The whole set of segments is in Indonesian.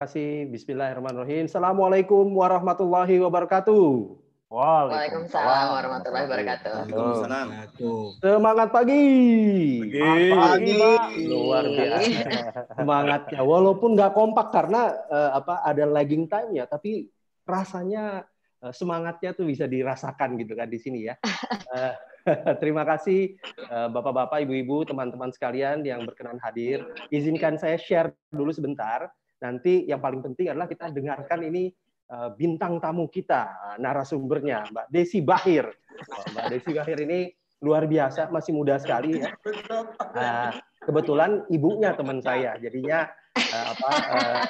kasih. Bismillahirrahmanirrahim. Assalamualaikum warahmatullahi wabarakatuh. Waalaikumsalam warahmatullahi wabarakatuh. Waalaikumsalam. Semangat pagi. Pagi. Pagi, Pak. Luar biasa. Semangatnya. Walaupun nggak kompak karena eh, apa ada lagging time ya, tapi rasanya eh, semangatnya tuh bisa dirasakan gitu kan di sini ya. Eh, Terima kasih Bapak-bapak, Ibu-ibu, teman-teman sekalian yang berkenan hadir. Izinkan saya share dulu sebentar. Nanti yang paling penting adalah kita dengarkan ini eh, bintang tamu kita, narasumbernya Mbak Desi Bahir. Oh, Mbak Desi Bahir ini luar biasa, masih muda sekali ya. Nah, kebetulan ibunya teman saya, jadinya eh, apa eh,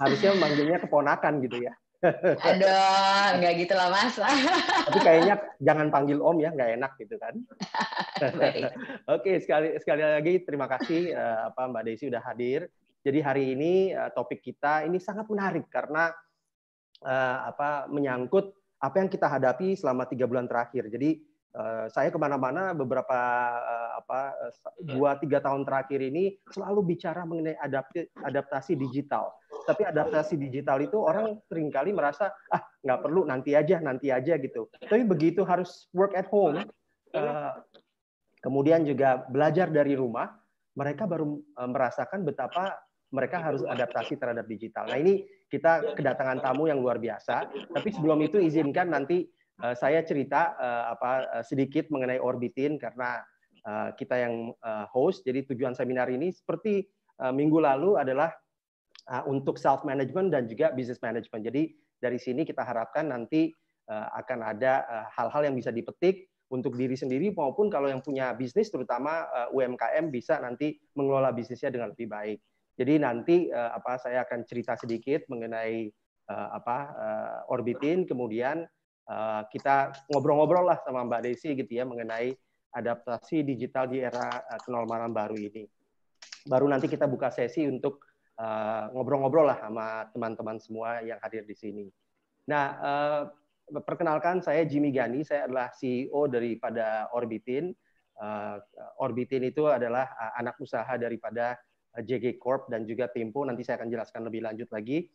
harusnya manggilnya keponakan gitu ya. Aduh, nggak gitu lah mas. Tapi kayaknya jangan panggil om ya, nggak enak gitu kan. Oke, sekali sekali lagi terima kasih eh, apa Mbak Desi udah hadir. Jadi hari ini eh, topik kita ini sangat menarik karena eh, apa menyangkut apa yang kita hadapi selama tiga bulan terakhir. Jadi eh, saya ke mana-mana beberapa apa eh, dua tiga tahun terakhir ini selalu bicara mengenai adaptasi digital. Tapi adaptasi digital itu orang sering kali merasa ah nggak perlu nanti aja nanti aja gitu. Tapi begitu harus work at home, eh, kemudian juga belajar dari rumah, mereka baru merasakan betapa mereka harus adaptasi terhadap digital. Nah ini kita kedatangan tamu yang luar biasa. Tapi sebelum itu izinkan nanti eh, saya cerita eh, apa eh, sedikit mengenai Orbitin karena eh, kita yang eh, host. Jadi tujuan seminar ini seperti eh, minggu lalu adalah eh, untuk self management dan juga business management. Jadi dari sini kita harapkan nanti eh, akan ada hal-hal yang bisa dipetik untuk diri sendiri maupun kalau yang punya bisnis terutama eh, UMKM bisa nanti mengelola bisnisnya dengan lebih baik. Jadi nanti eh, apa saya akan cerita sedikit mengenai eh, apa eh, Orbitin kemudian eh, kita ngobrol-ngobrol lah sama Mbak Desi gitu ya mengenai adaptasi digital di era eh, kenormalan baru ini. Baru nanti kita buka sesi untuk ngobrol-ngobrol lah sama teman-teman semua yang hadir di sini. Nah, eh, perkenalkan saya Jimmy Gani, saya adalah CEO daripada Orbitin. Eh, Orbitin itu adalah anak usaha daripada JG Corp dan juga Tempo. Nanti saya akan jelaskan lebih lanjut lagi.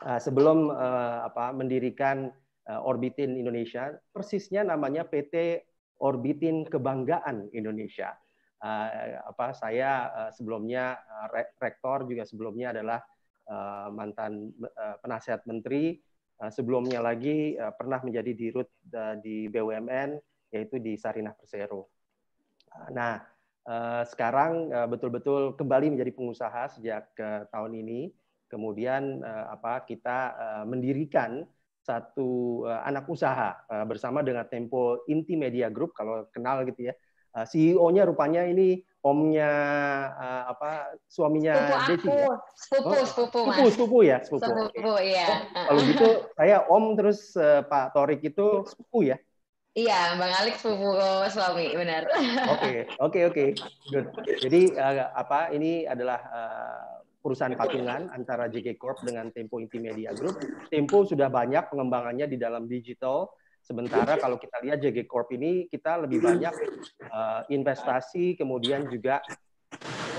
Eh, Sebelum eh, apa mendirikan eh, Orbitin Indonesia, persisnya namanya PT Orbitin Kebanggaan Indonesia. Eh, apa saya eh, sebelumnya eh, re- rektor juga sebelumnya adalah eh, mantan eh, penasihat menteri sebelumnya lagi pernah menjadi dirut di BUMN yaitu di Sarinah Persero. Nah, sekarang uh, betul-betul kembali menjadi pengusaha sejak uh, tahun ini. Kemudian apa kita mendirikan satu anak usaha bersama dengan Tempo Inti Media Group kalau kenal gitu ya. CEO-nya rupanya ini omnya apa suaminya Sepupu Desi. aku, ya? sepupu, Oh, sepupu. Sepupu, sepupu ya, sepupu. Sepupu, iya. Kalau gitu saya Om terus eh, Pak Torik itu sepupu ya. Iya, Bang Alex sepupu suami, benar. Oke, oke, oke. Jadi eh, apa ini adalah eh, perusahaan patungan antara JG Corp dengan Tempo Inti Media Group. Tempo sudah banyak pengembangannya di dalam digital. Sementara kalau kita lihat JG Corp ini kita lebih banyak eh, investasi, kemudian juga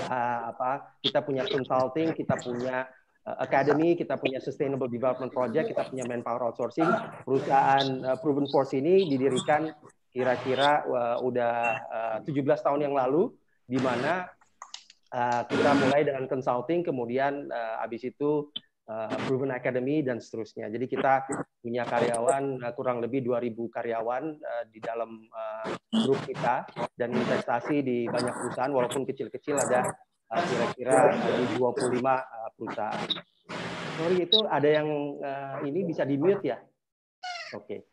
eh, apa kita punya consulting, kita punya academy, kita punya sustainable development project, kita punya manpower outsourcing. Perusahaan eh, Proven Force ini didirikan kira-kira eh, udah eh, 17 tahun yang lalu, di mana eh, kita mulai dengan consulting, kemudian eh, habis itu eh, Proven Academy dan seterusnya. Jadi kita punya karyawan eh, kurang lebih 2.000 karyawan eh, di dalam eh, grup kita dan investasi di banyak perusahaan walaupun kecil-kecil ada eh, kira-kira eh, di 25 eh, perusahaan. Sorry itu ada yang eh, ini bisa di mute ya? Oke.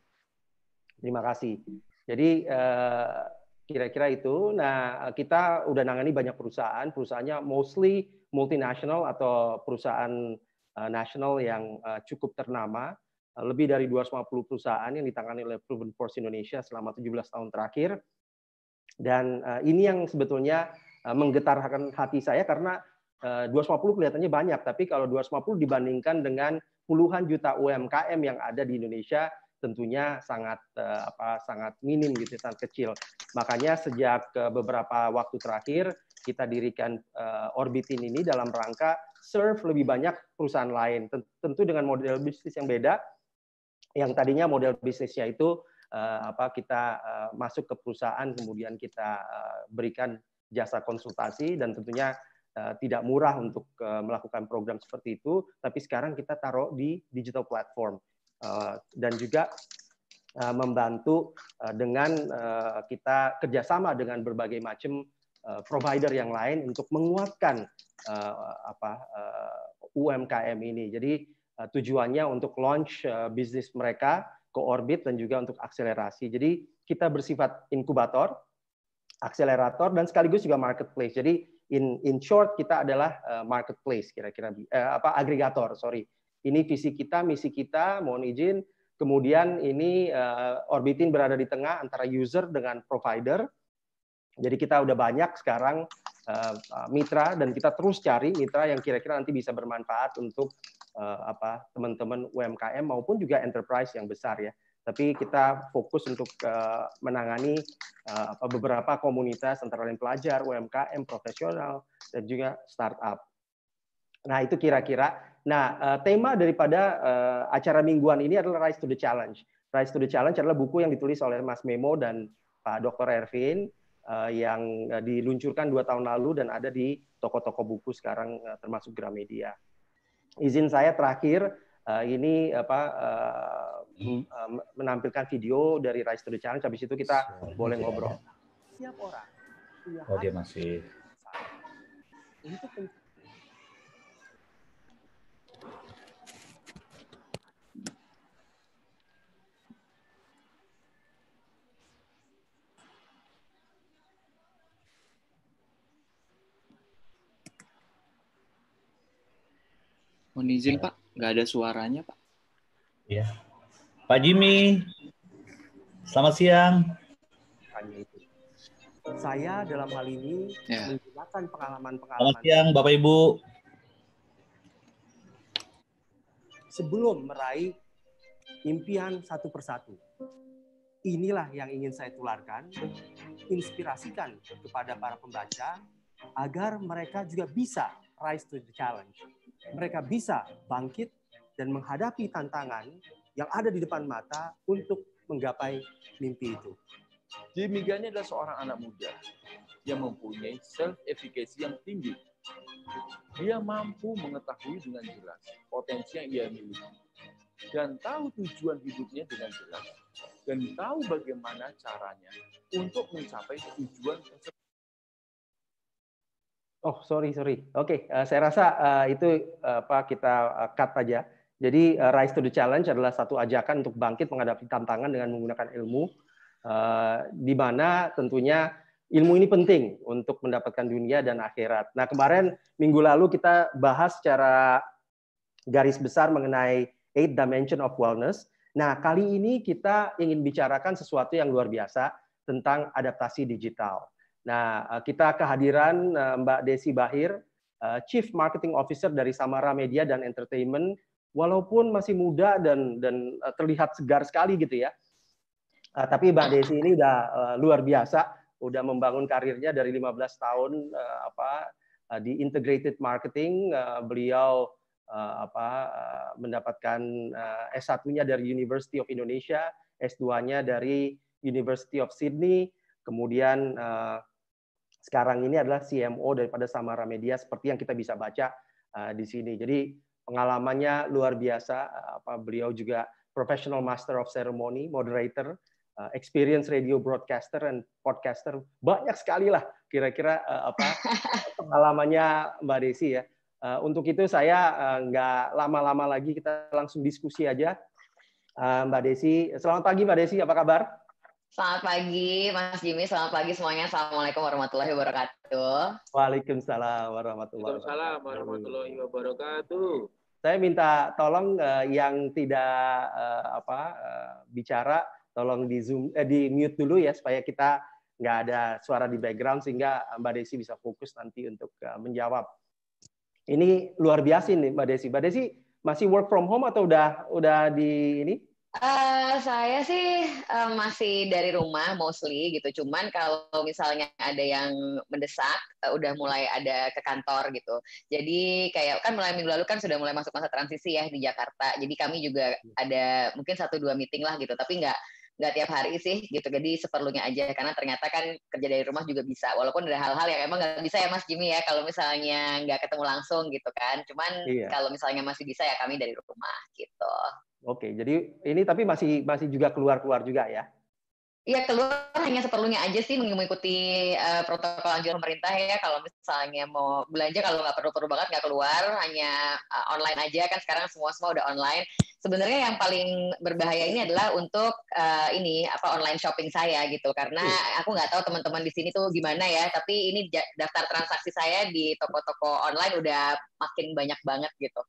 Terima kasih. Jadi eh, kira-kira itu. Nah, kita udah nangani banyak perusahaan, perusahaannya mostly multinational atau perusahaan eh, nasional yang cukup ternama. Lebih dari 250 perusahaan yang ditangani oleh Proven Force Indonesia selama 17 tahun terakhir. Dan ini yang sebetulnya menggetarkan hati saya karena eh, 250 kelihatannya banyak, tapi kalau 250 dibandingkan dengan puluhan juta UMKM yang ada di Indonesia tentunya sangat eh, apa sangat minim gitu sangat kecil makanya sejak eh, beberapa waktu terakhir kita dirikan Orbitin ini dalam rangka serve lebih banyak perusahaan lain. Tentu dengan model bisnis yang beda. Yang tadinya model bisnisnya itu apa kita masuk ke perusahaan kemudian kita berikan jasa konsultasi dan tentunya uh, tidak murah untuk uh, melakukan program seperti itu. Tapi sekarang kita taruh di digital platform uh, dan juga membantu dengan kita kerjasama dengan berbagai macam Eh, provider yang lain untuk menguatkan apa UMKM ini. Jadi tujuannya untuk launch bisnis mereka ke orbit dan juga untuk akselerasi. Jadi kita bersifat inkubator, akselerator dan sekaligus juga marketplace. Jadi in in short kita adalah uh, marketplace kira-kira uh, apa agregator, sorry. Ini visi kita, misi kita, mohon izin. Kemudian ini uh, Orbitin berada di tengah antara user dengan provider jadi kita udah banyak sekarang uh, mitra dan kita terus cari mitra yang kira-kira nanti bisa bermanfaat untuk uh, apa teman-teman UMKM maupun juga enterprise yang besar ya. Tapi kita fokus untuk uh, menangani uh, beberapa komunitas antara lain pelajar, UMKM, profesional dan juga startup. Nah itu kira-kira. Nah uh, tema daripada uh, acara mingguan ini adalah Rise to the Challenge. Rise to the Challenge adalah buku yang ditulis oleh Mas Memo dan Pak Dr. Ervin Eh, yang diluncurkan dua tahun lalu dan ada di toko-toko buku sekarang eh, termasuk Gramedia. Izin saya terakhir ini apa menampilkan video dari Rise to the Challenge. Habis itu kita boleh ngobrol. Siap orang. Oh dia masih. Itu Mohon izin Pak, nggak ada suaranya Pak. Iya. Pak Jimmy, selamat siang. Saya dalam hal ini ya. menggunakan pengalaman-pengalaman. Selamat siang Bapak Ibu. Sebelum meraih impian satu persatu. Inilah yang ingin saya tularkan, inspirasikan kepada para pembaca agar mereka juga bisa rise to the challenge mereka bisa bangkit dan menghadapi tantangan yang ada di depan mata untuk menggapai mimpi itu. Jimmy Gani adalah seorang anak muda yang mempunyai self-efficacy yang tinggi. Dia mampu mengetahui dengan jelas potensi yang ia miliki dan tahu tujuan hidupnya dengan jelas dan tahu bagaimana caranya untuk mencapai tujuan tersebut. Oh, sorry, sorry. Oke, okay, uh, eh, saya rasa uh, itu uh, apa kita uh, cut aja. Jadi uh, Rise to the Challenge adalah satu ajakan untuk bangkit menghadapi tantangan dengan menggunakan ilmu, uh, di mana tentunya ilmu ini penting untuk mendapatkan dunia dan akhirat. Nah, kemarin minggu lalu kita bahas secara garis besar mengenai eight dimension of wellness. Nah, kali ini kita ingin bicarakan sesuatu yang luar biasa tentang adaptasi digital. Nah, eh, kita kehadiran eh, Mbak Desi Bahir, Chief Marketing Officer dari Samara Media dan Entertainment, walaupun masih muda dan dan terlihat segar sekali gitu ya. Tapi Mbak Desi ini udah luar biasa, udah membangun karirnya dari 15 tahun apa di integrated marketing. Beliau apa mendapatkan S1-nya dari University of Indonesia, S2-nya dari University of Sydney, kemudian sekarang ini adalah CMO daripada Samara Media seperti yang kita bisa baca uh, di sini. Jadi pengalamannya luar biasa. Uh, apa beliau juga professional master of ceremony, moderator, uh, experience radio broadcaster and podcaster. Banyak sekali lah kira-kira uh, apa pengalamannya Mbak Desi ya. Untuk itu saya nggak lama-lama lagi kita langsung diskusi aja. Mbak Desi, selamat pagi Mbak Desi, apa kabar? Selamat pagi, Mas Jimmy. Selamat pagi semuanya. Assalamualaikum warahmatullahi wabarakatuh. Waalaikumsalam warahmatullahi wabarakatuh. Waalaikumsalam warahmatullahi wabarakatuh. Saya minta tolong uh, yang tidak uh, apa uh, bicara, tolong di zoom, eh, di mute dulu ya supaya kita nggak ada suara di background sehingga Mbak Desi bisa fokus nanti untuk uh, menjawab. Ini luar biasa nih Mbak Desi. Mbak Desi masih work from home atau udah udah di ini Uh, saya sih uh, masih dari rumah mostly gitu. Cuman kalau misalnya ada yang mendesak, uh, udah mulai ada ke kantor gitu. Jadi kayak kan mulai minggu lalu kan sudah mulai masuk masa transisi ya di Jakarta. Jadi kami juga ada mungkin satu dua meeting lah gitu. Tapi nggak nggak tiap hari sih gitu. Jadi seperlunya aja karena ternyata kan kerja dari rumah juga bisa. Walaupun ada hal-hal yang emang nggak bisa ya Mas Jimmy ya kalau misalnya nggak ketemu langsung gitu kan. Cuman iya. kalau misalnya masih bisa ya kami dari rumah gitu. Oke, jadi ini tapi masih masih juga keluar-keluar juga ya? Iya keluar hanya seperlunya aja sih mengikuti uh, protokol anjuran pemerintah ya. Kalau misalnya mau belanja kalau nggak perlu-perlu banget nggak keluar, hanya uh, online aja kan sekarang semua semua udah online sebenarnya yang paling berbahaya ini adalah untuk uh, ini apa online shopping saya gitu karena iya. aku nggak tahu teman-teman di sini tuh gimana ya tapi ini daftar transaksi saya di toko-toko online udah makin banyak banget gitu.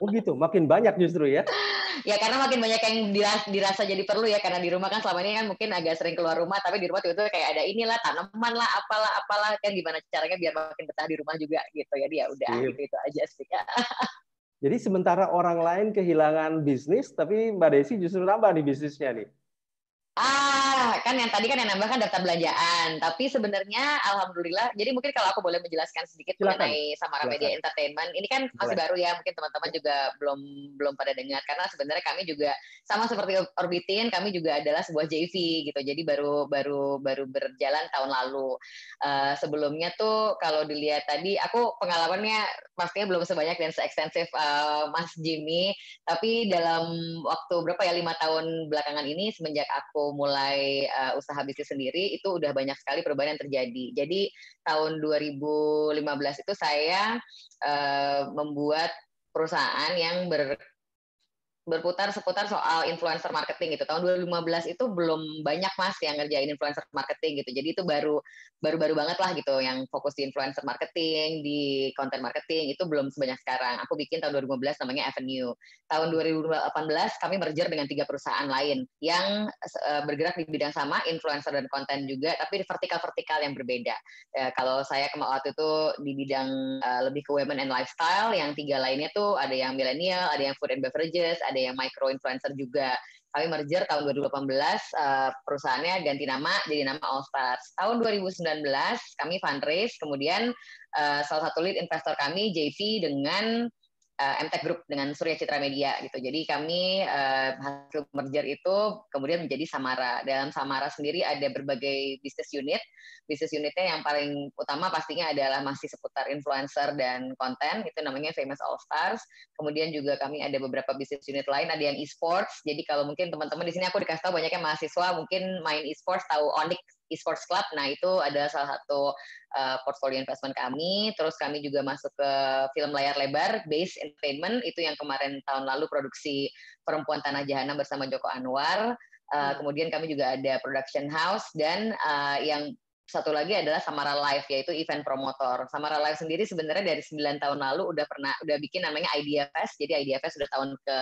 oh gitu, makin banyak justru ya? ya karena makin banyak yang dirasa, dirasa jadi perlu ya karena di rumah kan selama ini kan mungkin agak sering keluar rumah tapi di rumah itu kayak ada inilah tanaman lah apalah apalah kan gimana caranya biar makin betah di rumah juga gitu ya dia udah gitu, itu aja sih. Jadi sementara orang lain kehilangan bisnis, tapi Mbak Desi justru nambah nih bisnisnya nih. Ah, kan yang tadi kan yang nambah kan daftar belanjaan. Tapi sebenarnya alhamdulillah, jadi mungkin kalau aku boleh menjelaskan sedikit Silakan. mengenai Samara Silakan. Media Entertainment, ini kan masih Boleh. baru ya, mungkin teman-teman juga belum belum pada dengar karena sebenarnya kami juga sama seperti Orbitin, kami juga adalah sebuah JV gitu. Jadi baru baru baru berjalan tahun lalu. Uh, sebelumnya tuh kalau dilihat tadi, aku pengalamannya pastinya belum sebanyak dan seekstensif uh, Mas Jimmy, tapi dalam waktu berapa ya lima tahun belakangan ini semenjak aku mulai uh, usaha bisnis sendiri itu udah banyak sekali perubahan yang terjadi. Jadi tahun 2015 itu saya uh, membuat perusahaan yang ber berputar seputar soal influencer marketing gitu. Tahun 2015 itu belum banyak mas yang ngerjain influencer marketing gitu. Jadi itu baru baru-baru banget lah gitu yang fokus di influencer marketing, di content marketing itu belum sebanyak sekarang. Aku bikin tahun 2015 namanya Avenue. Tahun 2018 kami merger dengan tiga perusahaan lain yang uh, bergerak di bidang sama, influencer dan konten juga, tapi di vertikal-vertikal yang berbeda. Uh, kalau saya waktu itu di bidang uh, lebih ke women and lifestyle, yang tiga lainnya tuh ada yang milenial, ada yang food and beverages, ada yang micro influencer juga kami merger tahun 2018 uh, perusahaannya ganti nama jadi nama All Stars. Tahun 2019 kami fundraise kemudian uh, salah satu lead investor kami JV dengan uh, MTech Group dengan Surya Citra Media gitu. Jadi kami uh, hasil merger itu kemudian menjadi Samara. Dalam Samara sendiri ada berbagai bisnis unit. Bisnis unitnya yang paling utama pastinya adalah masih seputar influencer dan konten. Itu namanya Famous All Stars. Kemudian juga kami ada beberapa bisnis unit lain. Ada yang e-sports. Jadi kalau mungkin teman-teman di sini aku dikasih tahu banyaknya mahasiswa mungkin main e-sports tahu Onyx esports club. Nah, itu ada salah satu uh, portfolio investment kami. Terus kami juga masuk ke film layar lebar, Base Entertainment, itu yang kemarin tahun lalu produksi Perempuan Tanah Jahanam bersama Joko Anwar. Uh, kemudian kami juga ada production house dan uh, yang satu lagi adalah Samara Live yaitu event promotor. Samara Live sendiri sebenarnya dari 9 tahun lalu udah pernah udah bikin namanya Idea Fest. Jadi Idea Fest sudah tahun ke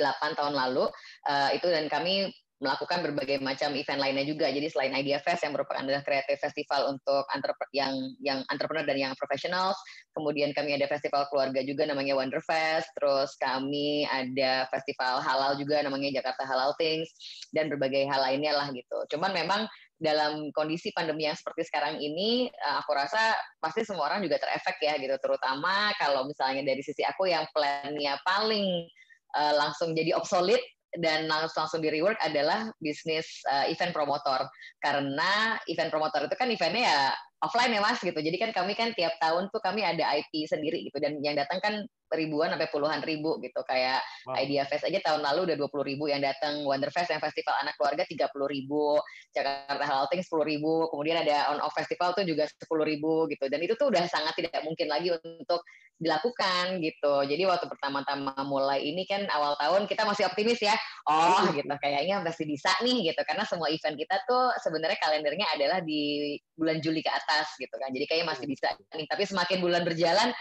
8 tahun lalu uh, itu dan kami melakukan berbagai macam event lainnya juga. Jadi selain Idea Fest yang merupakan adalah kreatif festival untuk yang yang entrepreneur dan yang profesional, kemudian kami ada festival keluarga juga namanya Wonder Fest, terus kami ada festival halal juga namanya Jakarta Halal Things dan berbagai hal lainnya lah gitu. Cuman memang dalam kondisi pandemi yang seperti sekarang ini, eh, aku rasa pasti semua orang juga terefek ya gitu, terutama kalau misalnya dari sisi aku yang plannya paling uh, langsung jadi obsolete dan langsung langsung di rework adalah bisnis uh, event promotor. Karena event promotor itu kan eventnya ya offline ya mas gitu. Jadi kan kami kan tiap tahun tuh kami ada IP sendiri gitu. Dan yang datang kan ribuan sampai puluhan ribu gitu. Kayak wow. Idea Fest aja tahun lalu udah dua puluh ribu yang datang Wonder Fest yang festival anak keluarga tiga puluh ribu. Jakarta Halting sepuluh ribu. Kemudian ada on off festival tuh juga sepuluh ribu gitu. Dan itu tuh udah sangat tidak mungkin lagi untuk dilakukan gitu. Jadi waktu pertama-tama mulai ini kan awal tahun kita masih optimis ya. Oh gitu. Kayaknya pasti bisa nih gitu. Karena semua event kita tuh sebenarnya kalendernya adalah di bulan Juli ke atas gitu kan. Jadi kayaknya masih bisa nih. Tapi semakin bulan berjalan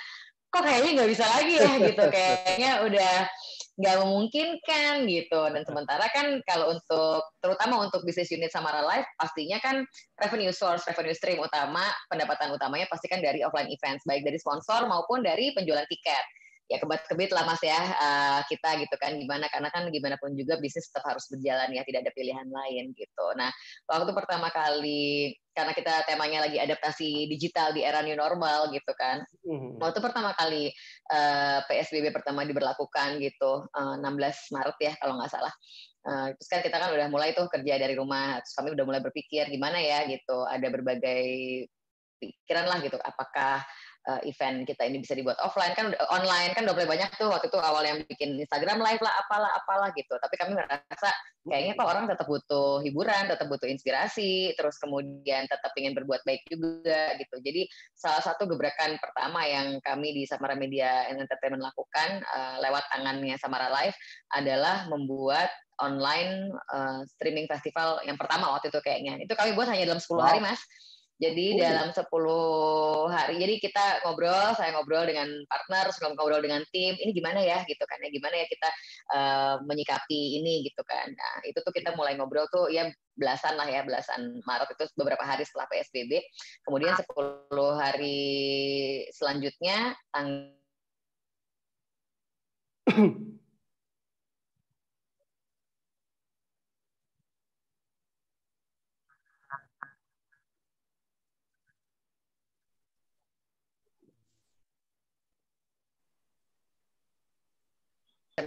kok kayaknya nggak bisa lagi ya gitu. Kayaknya udah nggak memungkinkan gitu. Dan sementara kan kalau untuk terutama untuk bisnis unit Samara Life pastinya kan revenue source revenue stream utama pendapatan utamanya pasti kan dari offline events baik dari sponsor maupun dari penjualan tiket ya kebat-kebit lah mas ya uh, kita gitu kan gimana karena kan gimana pun juga bisnis tetap harus berjalan ya tidak ada pilihan lain gitu. Nah waktu pertama kali karena kita temanya lagi adaptasi digital di era new normal gitu kan. Mm-hmm. Waktu pertama kali uh, PSBB pertama diberlakukan gitu uh, 16 Maret ya kalau nggak salah. Uh, terus kan kita kan udah mulai tuh kerja dari rumah, terus kami udah mulai berpikir gimana ya gitu, ada berbagai pikiran lah gitu, apakah uh, event kita ini bisa dibuat offline. Kan online kan udah mulai banyak tuh waktu itu awal yang bikin Instagram live lah apalah apalah gitu. Tapi kami merasa kayaknya kok orang tetap butuh hiburan tetap butuh inspirasi terus kemudian tetap ingin berbuat baik juga gitu. Jadi salah satu gebrakan pertama yang kami di Samara Media Entertainment lakukan uh, lewat tangannya Samara Live adalah membuat online uh, streaming festival yang pertama waktu itu kayaknya. Itu kami buat hanya dalam 10 hari mas jadi oh. dalam 10 hari, jadi kita ngobrol, saya ngobrol dengan partner, sebelum ngobrol dengan tim, ini gimana ya gitu kan ya, gimana ya kita uh, menyikapi ini gitu kan. Nah itu tuh kita mulai ngobrol tuh ya belasan lah ya, belasan Maret itu beberapa hari setelah PSBB. Kemudian 10 hari selanjutnya, tang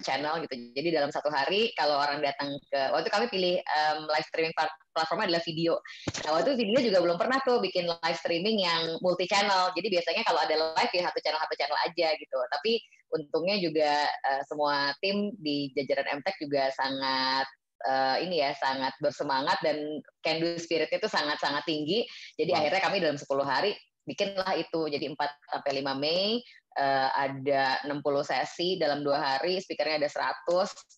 channel gitu. Jadi dalam satu hari kalau orang datang ke waktu kami pilih um, live streaming platformnya adalah video. Nah waktu video juga belum pernah tuh bikin live streaming yang multi channel. Jadi biasanya kalau ada live ya satu channel satu channel aja gitu. Tapi untungnya juga uh, semua tim di jajaran MTech juga sangat uh, ini ya sangat bersemangat dan can do spiritnya itu sangat sangat tinggi. Jadi wow. akhirnya kami dalam 10 hari bikinlah itu jadi 4 sampai 5 Mei uh, ada 60 sesi dalam dua hari, speakernya ada 100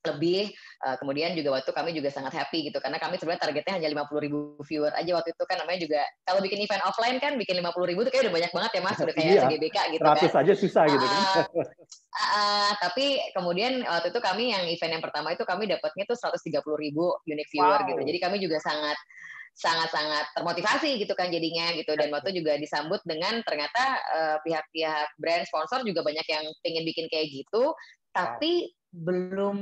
lebih. Uh, kemudian juga waktu kami juga sangat happy gitu karena kami sebenarnya targetnya hanya 50 ribu viewer aja waktu itu kan namanya juga kalau bikin event offline kan bikin 50 ribu itu kayak udah banyak banget ya mas udah kayak iya, GBK gitu 100 kan. aja susah gitu kan. Uh, uh, tapi kemudian waktu itu kami yang event yang pertama itu kami dapatnya tuh 130 ribu unique viewer wow. gitu. Jadi kami juga sangat sangat-sangat termotivasi gitu kan jadinya gitu. Dan waktu juga disambut dengan ternyata uh, pihak-pihak brand sponsor juga banyak yang pengen bikin kayak gitu. Tapi belum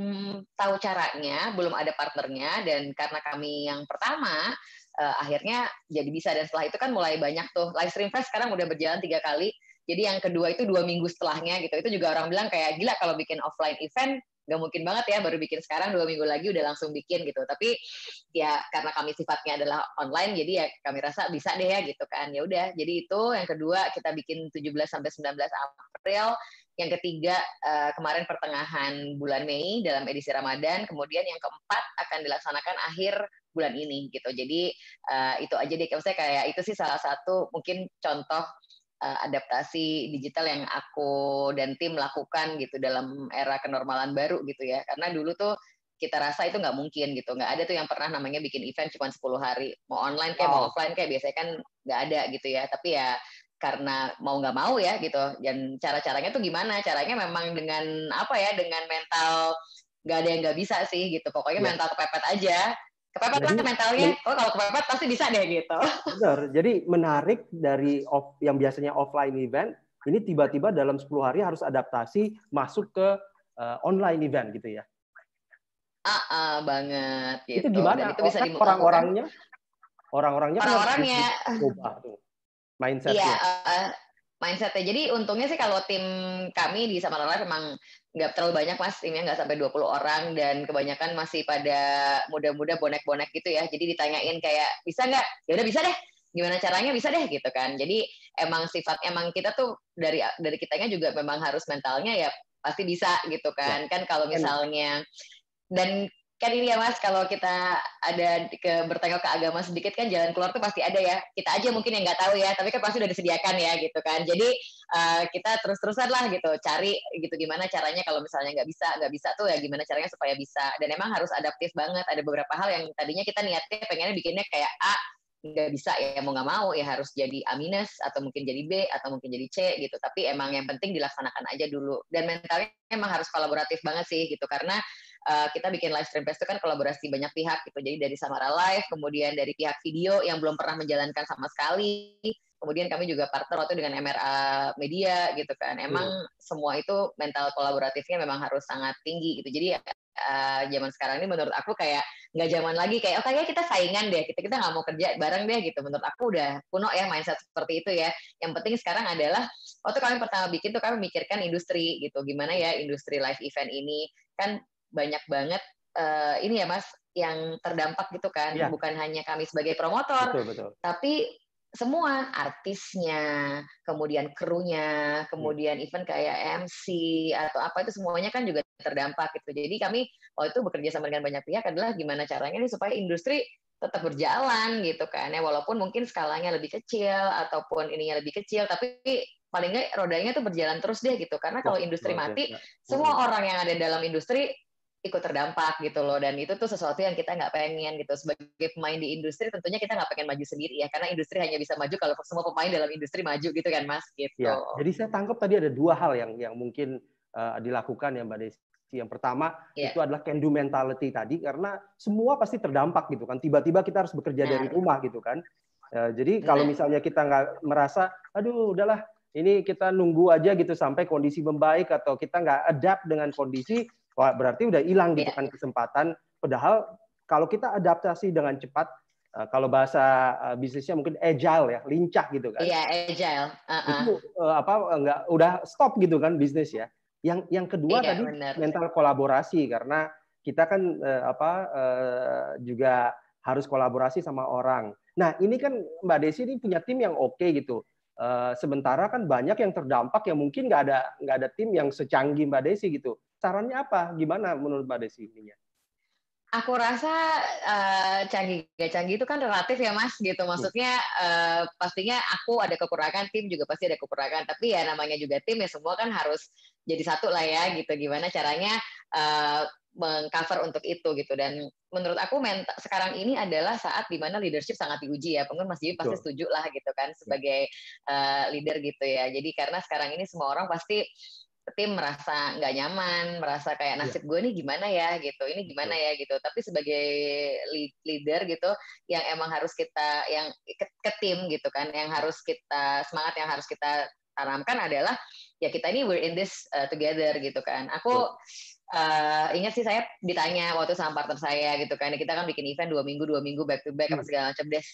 tahu caranya belum ada partnernya. Dan karena kami yang pertama uh, akhirnya jadi bisa. Dan setelah itu kan mulai banyak tuh. Live stream fest sekarang udah berjalan tiga kali. Jadi yang kedua itu dua minggu setelahnya gitu. Itu juga orang bilang kayak gila kalau bikin offline event nggak mungkin banget ya baru bikin sekarang dua minggu lagi udah langsung bikin gitu. Tapi ya karena kami sifatnya adalah online jadi ya kami rasa bisa deh ya gitu kan. Ya udah jadi itu. Yang kedua kita bikin 17 sampai 19 April. Yang ketiga uh, kemarin pertengahan bulan Mei dalam edisi Ramadan. Kemudian yang keempat akan dilaksanakan akhir bulan ini gitu. Jadi uh, itu aja deh. Saya kayak itu sih salah satu mungkin contoh uh, adaptasi digital yang aku dan tim lakukan gitu dalam era kenormalan baru gitu ya. Karena dulu tuh kita rasa itu nggak mungkin gitu. Nggak ada tuh yang pernah namanya bikin event cuma 10 hari. Mau online kayak wow. mau offline kayak biasanya kan nggak ada gitu ya. Tapi ya karena mau nggak mau ya gitu. Dan cara caranya tuh gimana? Caranya memang dengan apa ya? Dengan mental nggak ada yang nggak bisa sih gitu. Pokoknya yeah. mental kepepet aja kepepet lah mentalnya. oh kalau kepepet pasti bisa deh gitu. Benar jadi menarik dari off, yang biasanya offline event ini tiba-tiba dalam 10 hari harus adaptasi masuk ke uh, online event gitu ya? Ah uh, banget gitu. itu gimana itu bisa orang-orangnya? Orang-orangnya kan orang-orangnya. mindsetnya. Iya, uh, mindsetnya. Jadi untungnya sih kalau tim kami di Samara Life memang nggak terlalu banyak mas timnya nggak sampai 20 orang dan kebanyakan masih pada muda-muda bonek-bonek gitu ya. Jadi ditanyain kayak bisa nggak? Ya udah bisa deh. Gimana caranya? Bisa deh gitu kan. Jadi emang sifat emang kita tuh dari dari kitanya juga memang harus mentalnya ya pasti bisa gitu kan. Ya. kan kalau misalnya dan kan ini ya mas kalau kita ada ke bertengok ke agama sedikit kan jalan keluar tuh pasti ada ya. Kita aja mungkin yang nggak tahu ya tapi kan pasti udah disediakan ya gitu kan. Jadi uh, kita terus-terusan lah gitu cari gitu gimana caranya kalau misalnya nggak bisa nggak bisa tuh ya gimana caranya supaya bisa. Dan emang harus adaptif banget. Ada beberapa hal yang tadinya kita niatnya pengennya bikinnya kayak A nggak bisa ya mau nggak mau ya harus jadi A minus atau mungkin jadi B atau mungkin jadi C gitu. Tapi emang yang penting dilaksanakan aja dulu. Dan mentalnya emang harus kolaboratif banget sih gitu karena uh, kita bikin live stream fest itu kan kolaborasi banyak pihak gitu. Jadi dari Samara Live, kemudian dari pihak video yang belum pernah menjalankan sama sekali, kemudian kami juga partner waktu dengan MRA Media gitu kan. Emang hmm. semua itu mental kolaboratifnya memang harus sangat tinggi gitu. Jadi uh, zaman sekarang ini menurut aku kayak nggak zaman lagi kayak oh kayaknya kita saingan deh kita kita nggak mau kerja bareng deh gitu menurut aku udah kuno ya mindset seperti itu ya yang penting sekarang adalah waktu kami pertama bikin tuh kami mikirkan industri gitu gimana ya industri live event ini kan banyak banget uh, ini ya mas yang terdampak gitu kan ya. bukan hanya kami sebagai promotor betul, betul. tapi semua artisnya, kemudian krunya, kemudian hmm. event kayak MC atau apa itu semuanya kan juga terdampak gitu. Jadi kami waktu itu bekerja sama dengan banyak pihak adalah gimana caranya nih supaya industri tetap berjalan gitu kan ya walaupun mungkin skalanya lebih kecil ataupun ininya lebih kecil tapi paling nggak rodanya tuh berjalan terus deh gitu karena kalau industri mati semua orang yang ada dalam industri ikut terdampak gitu loh dan itu tuh sesuatu yang kita nggak pengen gitu sebagai pemain di industri tentunya kita nggak pengen maju sendiri ya karena industri hanya bisa maju kalau semua pemain dalam industri maju gitu kan mas gitu. Ya, jadi saya tangkap tadi ada dua hal yang yang mungkin uh, dilakukan ya mbak Desi. Yang pertama ya. itu adalah can do mentality tadi karena semua pasti terdampak gitu kan tiba-tiba kita harus bekerja nah. dari rumah gitu kan. Uh, jadi kalau misalnya kita nggak merasa aduh udahlah ini kita nunggu aja gitu sampai kondisi membaik atau kita nggak adapt dengan kondisi Wah, berarti udah hilang gitu iya. kan kesempatan. Padahal kalau kita adaptasi dengan cepat, eh, kalau bahasa eh, bisnisnya mungkin agile ya, lincah gitu kan. Iya, agile. Uh-uh. Itu eh, apa enggak udah stop gitu kan bisnis ya. Yang yang kedua iya, tadi bener. mental kolaborasi karena kita kan apa juga harus kolaborasi sama orang. Nah, ini kan Mbak Desi ini punya tim yang oke okay gitu. Sementara kan banyak yang terdampak yang mungkin nggak ada nggak ada tim yang secanggih Mbak Desi gitu sarannya apa? Gimana menurut Mbak Desi ininya? Aku rasa uh, canggih gak canggih itu kan relatif ya Mas gitu. Maksudnya uh, pastinya aku ada kekurangan, tim juga pasti ada kekurangan. Tapi ya namanya juga tim ya semua kan harus jadi satu lah ya gitu. Gimana caranya uh, mengcover untuk itu gitu. Dan menurut aku mental, sekarang ini adalah saat di mana leadership sangat diuji ya. Pengen Mas pasti setuju lah gitu kan sebagai uh, leader gitu ya. Jadi karena sekarang ini semua orang pasti tim merasa nggak nyaman, merasa kayak iya. nasib gue nih gimana ya gitu, ini gimana ya gitu. Tapi sebagai leader gitu, yang emang harus kita yang ke, ke tim gitu kan, yang harus kita semangat yang harus kita tanamkan adalah ya kita ini we're in this uh, together gitu kan. Aku uh, ingat sih saya ditanya waktu sama partner saya gitu kan, kita kan bikin event dua minggu dua minggu back to back apa hmm. segala macam deh.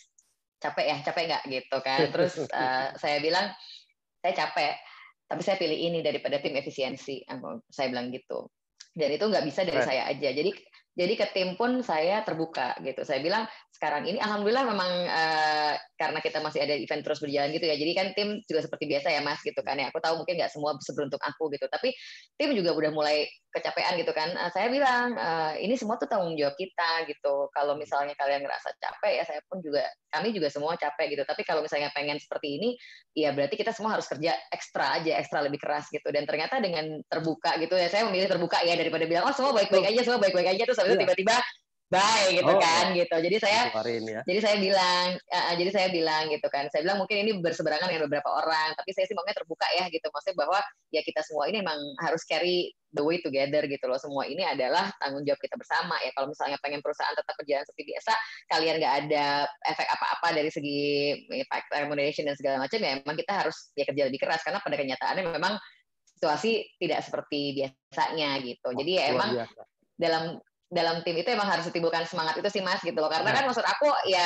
Capek ya, capek nggak gitu kan. Terus uh, saya bilang saya capek tapi saya pilih ini daripada tim efisiensi saya bilang gitu dan itu nggak bisa dari saya aja jadi jadi ke tim pun saya terbuka gitu saya bilang sekarang ini alhamdulillah memang uh, karena kita masih ada event terus berjalan gitu ya. Jadi kan tim juga seperti biasa ya mas gitu kan ya. Aku tahu mungkin nggak semua seberuntung aku gitu tapi tim juga udah mulai kecapean gitu kan. Uh, saya bilang uh, ini semua tuh tanggung jawab kita gitu. Kalau misalnya kalian ngerasa capek ya saya pun juga kami juga semua capek gitu. Tapi kalau misalnya pengen seperti ini ya berarti kita semua harus kerja ekstra aja ekstra lebih keras gitu. Dan ternyata dengan terbuka gitu ya saya memilih terbuka ya daripada bilang oh semua baik-baik aja semua baik-baik aja. Terus habis iya. tiba-tiba bye gitu oh, kan iya. gitu. Jadi saya ya. jadi saya bilang uh, jadi saya bilang gitu kan. Saya bilang mungkin ini berseberangan dengan beberapa orang tapi saya sih maunya terbuka ya gitu. Maksudnya bahwa ya kita semua ini memang harus carry the way together gitu loh. Semua ini adalah tanggung jawab kita bersama ya. Kalau misalnya pengen perusahaan tetap berjalan seperti biasa kalian nggak ada efek apa-apa dari segi impact remuneration dan segala macam ya memang kita harus ya kerja lebih keras. Karena pada kenyataannya memang situasi tidak seperti biasanya gitu. Jadi ya emang dalam dalam tim itu emang harus ditimbulkan semangat itu sih mas gitu loh karena kan maksud aku ya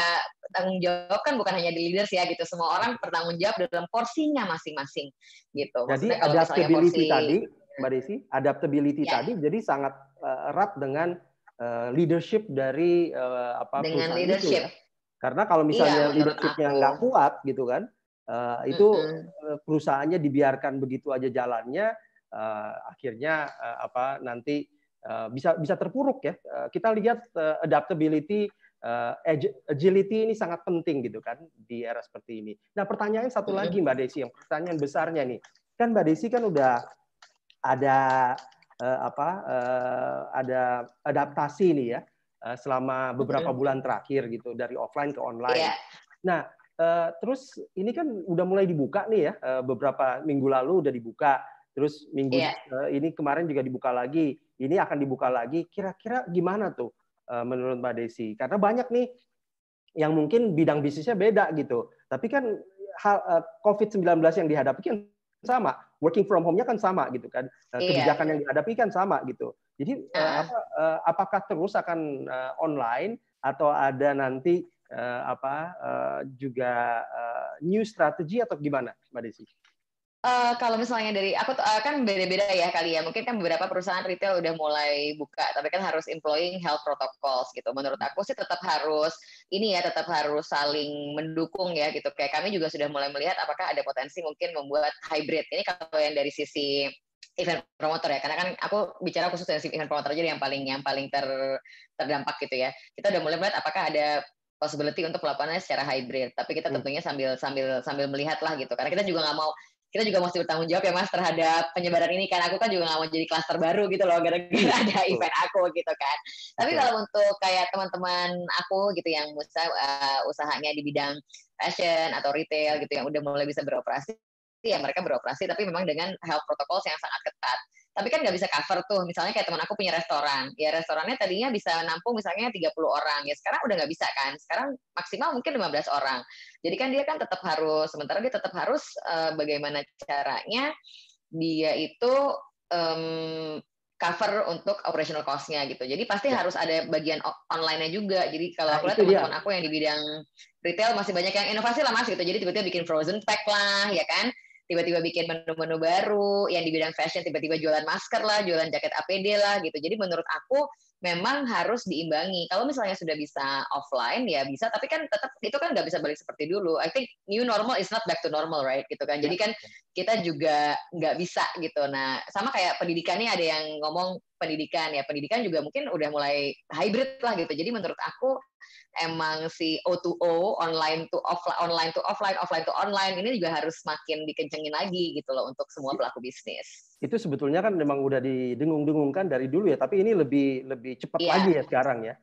tanggung jawab kan bukan hanya di leaders ya gitu semua orang bertanggung jawab dalam porsinya masing-masing gitu jadi adaptability porsi, tadi mbak Desi adaptability ya. tadi jadi sangat uh, erat dengan uh, leadership dari uh, apa dengan leadership itu, ya. karena kalau misalnya iya, leadershipnya nggak kuat gitu kan uh, itu mm -hmm. perusahaannya dibiarkan begitu aja jalannya uh, akhirnya uh, apa nanti Eh, bisa bisa terpuruk ya. Eh, kita lihat eh, adaptability, agility ini sangat penting gitu kan di era seperti ini. Nah pertanyaan satu lagi Mbak Desi, yang pertanyaan besarnya nih, kan Mbak Desi kan udah ada apa ada adaptasi nih ya selama beberapa bulan terakhir gitu dari offline ke online. Yeah. Nah terus ini kan udah mulai dibuka nih ya beberapa minggu lalu udah dibuka terus minggu yeah. ini kemarin juga dibuka lagi ini akan dibuka lagi. Kira-kira gimana tuh uh, menurut Mbak Desi? Karena banyak nih yang mungkin bidang bisnisnya beda gitu. Tapi kan hal uh, COVID-19 yang dihadapi kan sama, working from home-nya kan sama gitu kan, uh, kebijakan iya. yang dihadapi kan sama gitu. Jadi uh, apa, apakah terus akan online atau ada nanti apa juga new strategy atau gimana, Mbak Desi? Uh, kalau misalnya dari aku uh, kan beda-beda ya kali ya. Mungkin kan beberapa perusahaan retail udah mulai buka, tapi kan harus employing health protocols gitu. Menurut aku sih tetap harus ini ya, tetap harus saling mendukung ya gitu. Kayak kami juga sudah mulai melihat apakah ada potensi mungkin membuat hybrid. Ini kalau yang dari sisi event promoter ya, karena kan aku bicara khusus dari event promoter aja yang paling yang paling ter, terdampak gitu ya. Kita udah mulai melihat apakah ada possibility untuk melakukannya secara hybrid. Tapi kita hmm. tentunya sambil sambil sambil melihat lah gitu. Karena kita juga nggak mau kita juga mesti bertanggung jawab ya mas terhadap penyebaran ini kan aku kan juga nggak mau jadi klaster baru gitu loh gara-gara iya, ada event aku gitu kan. Tapi kalau untuk kayak teman-teman aku gitu yang usaha uh, usahanya di bidang fashion atau retail gitu yang udah mulai bisa beroperasi ya mereka beroperasi tapi memang dengan health protocols yang sangat ketat tapi kan nggak bisa cover tuh misalnya kayak teman aku punya restoran ya restorannya tadinya bisa nampung misalnya 30 orang ya sekarang udah nggak bisa kan sekarang maksimal mungkin 15 orang jadi kan dia kan tetap harus sementara dia tetap harus uh, bagaimana caranya dia itu um, cover untuk operational cost-nya gitu. Jadi pasti ya. harus ada bagian online-nya juga. Jadi kalau nah, aku lihat teman-teman aku yang di bidang retail masih banyak yang inovasi lah mas gitu. Jadi tiba-tiba bikin frozen pack lah, ya kan? Tiba-tiba bikin menu-menu baru, yang di bidang fashion tiba-tiba jualan masker lah, jualan jaket APD lah gitu. Jadi menurut aku memang harus diimbangi. Kalau misalnya sudah bisa offline ya bisa, tapi kan tetap itu kan nggak bisa balik seperti dulu. I think new normal is not back to normal, right? Gitu kan. Jadi kan kita juga nggak bisa gitu. Nah sama kayak pendidikan nih ada yang ngomong pendidikan ya pendidikan juga mungkin udah mulai hybrid lah gitu. Jadi menurut aku emang si O2O online to offline online to offline offline to online ini juga harus semakin dikencengin lagi gitu loh untuk semua pelaku bisnis. Itu sebetulnya kan memang udah didengung-dengungkan dari dulu ya, tapi ini lebih lebih cepat yeah. lagi ya sekarang ya.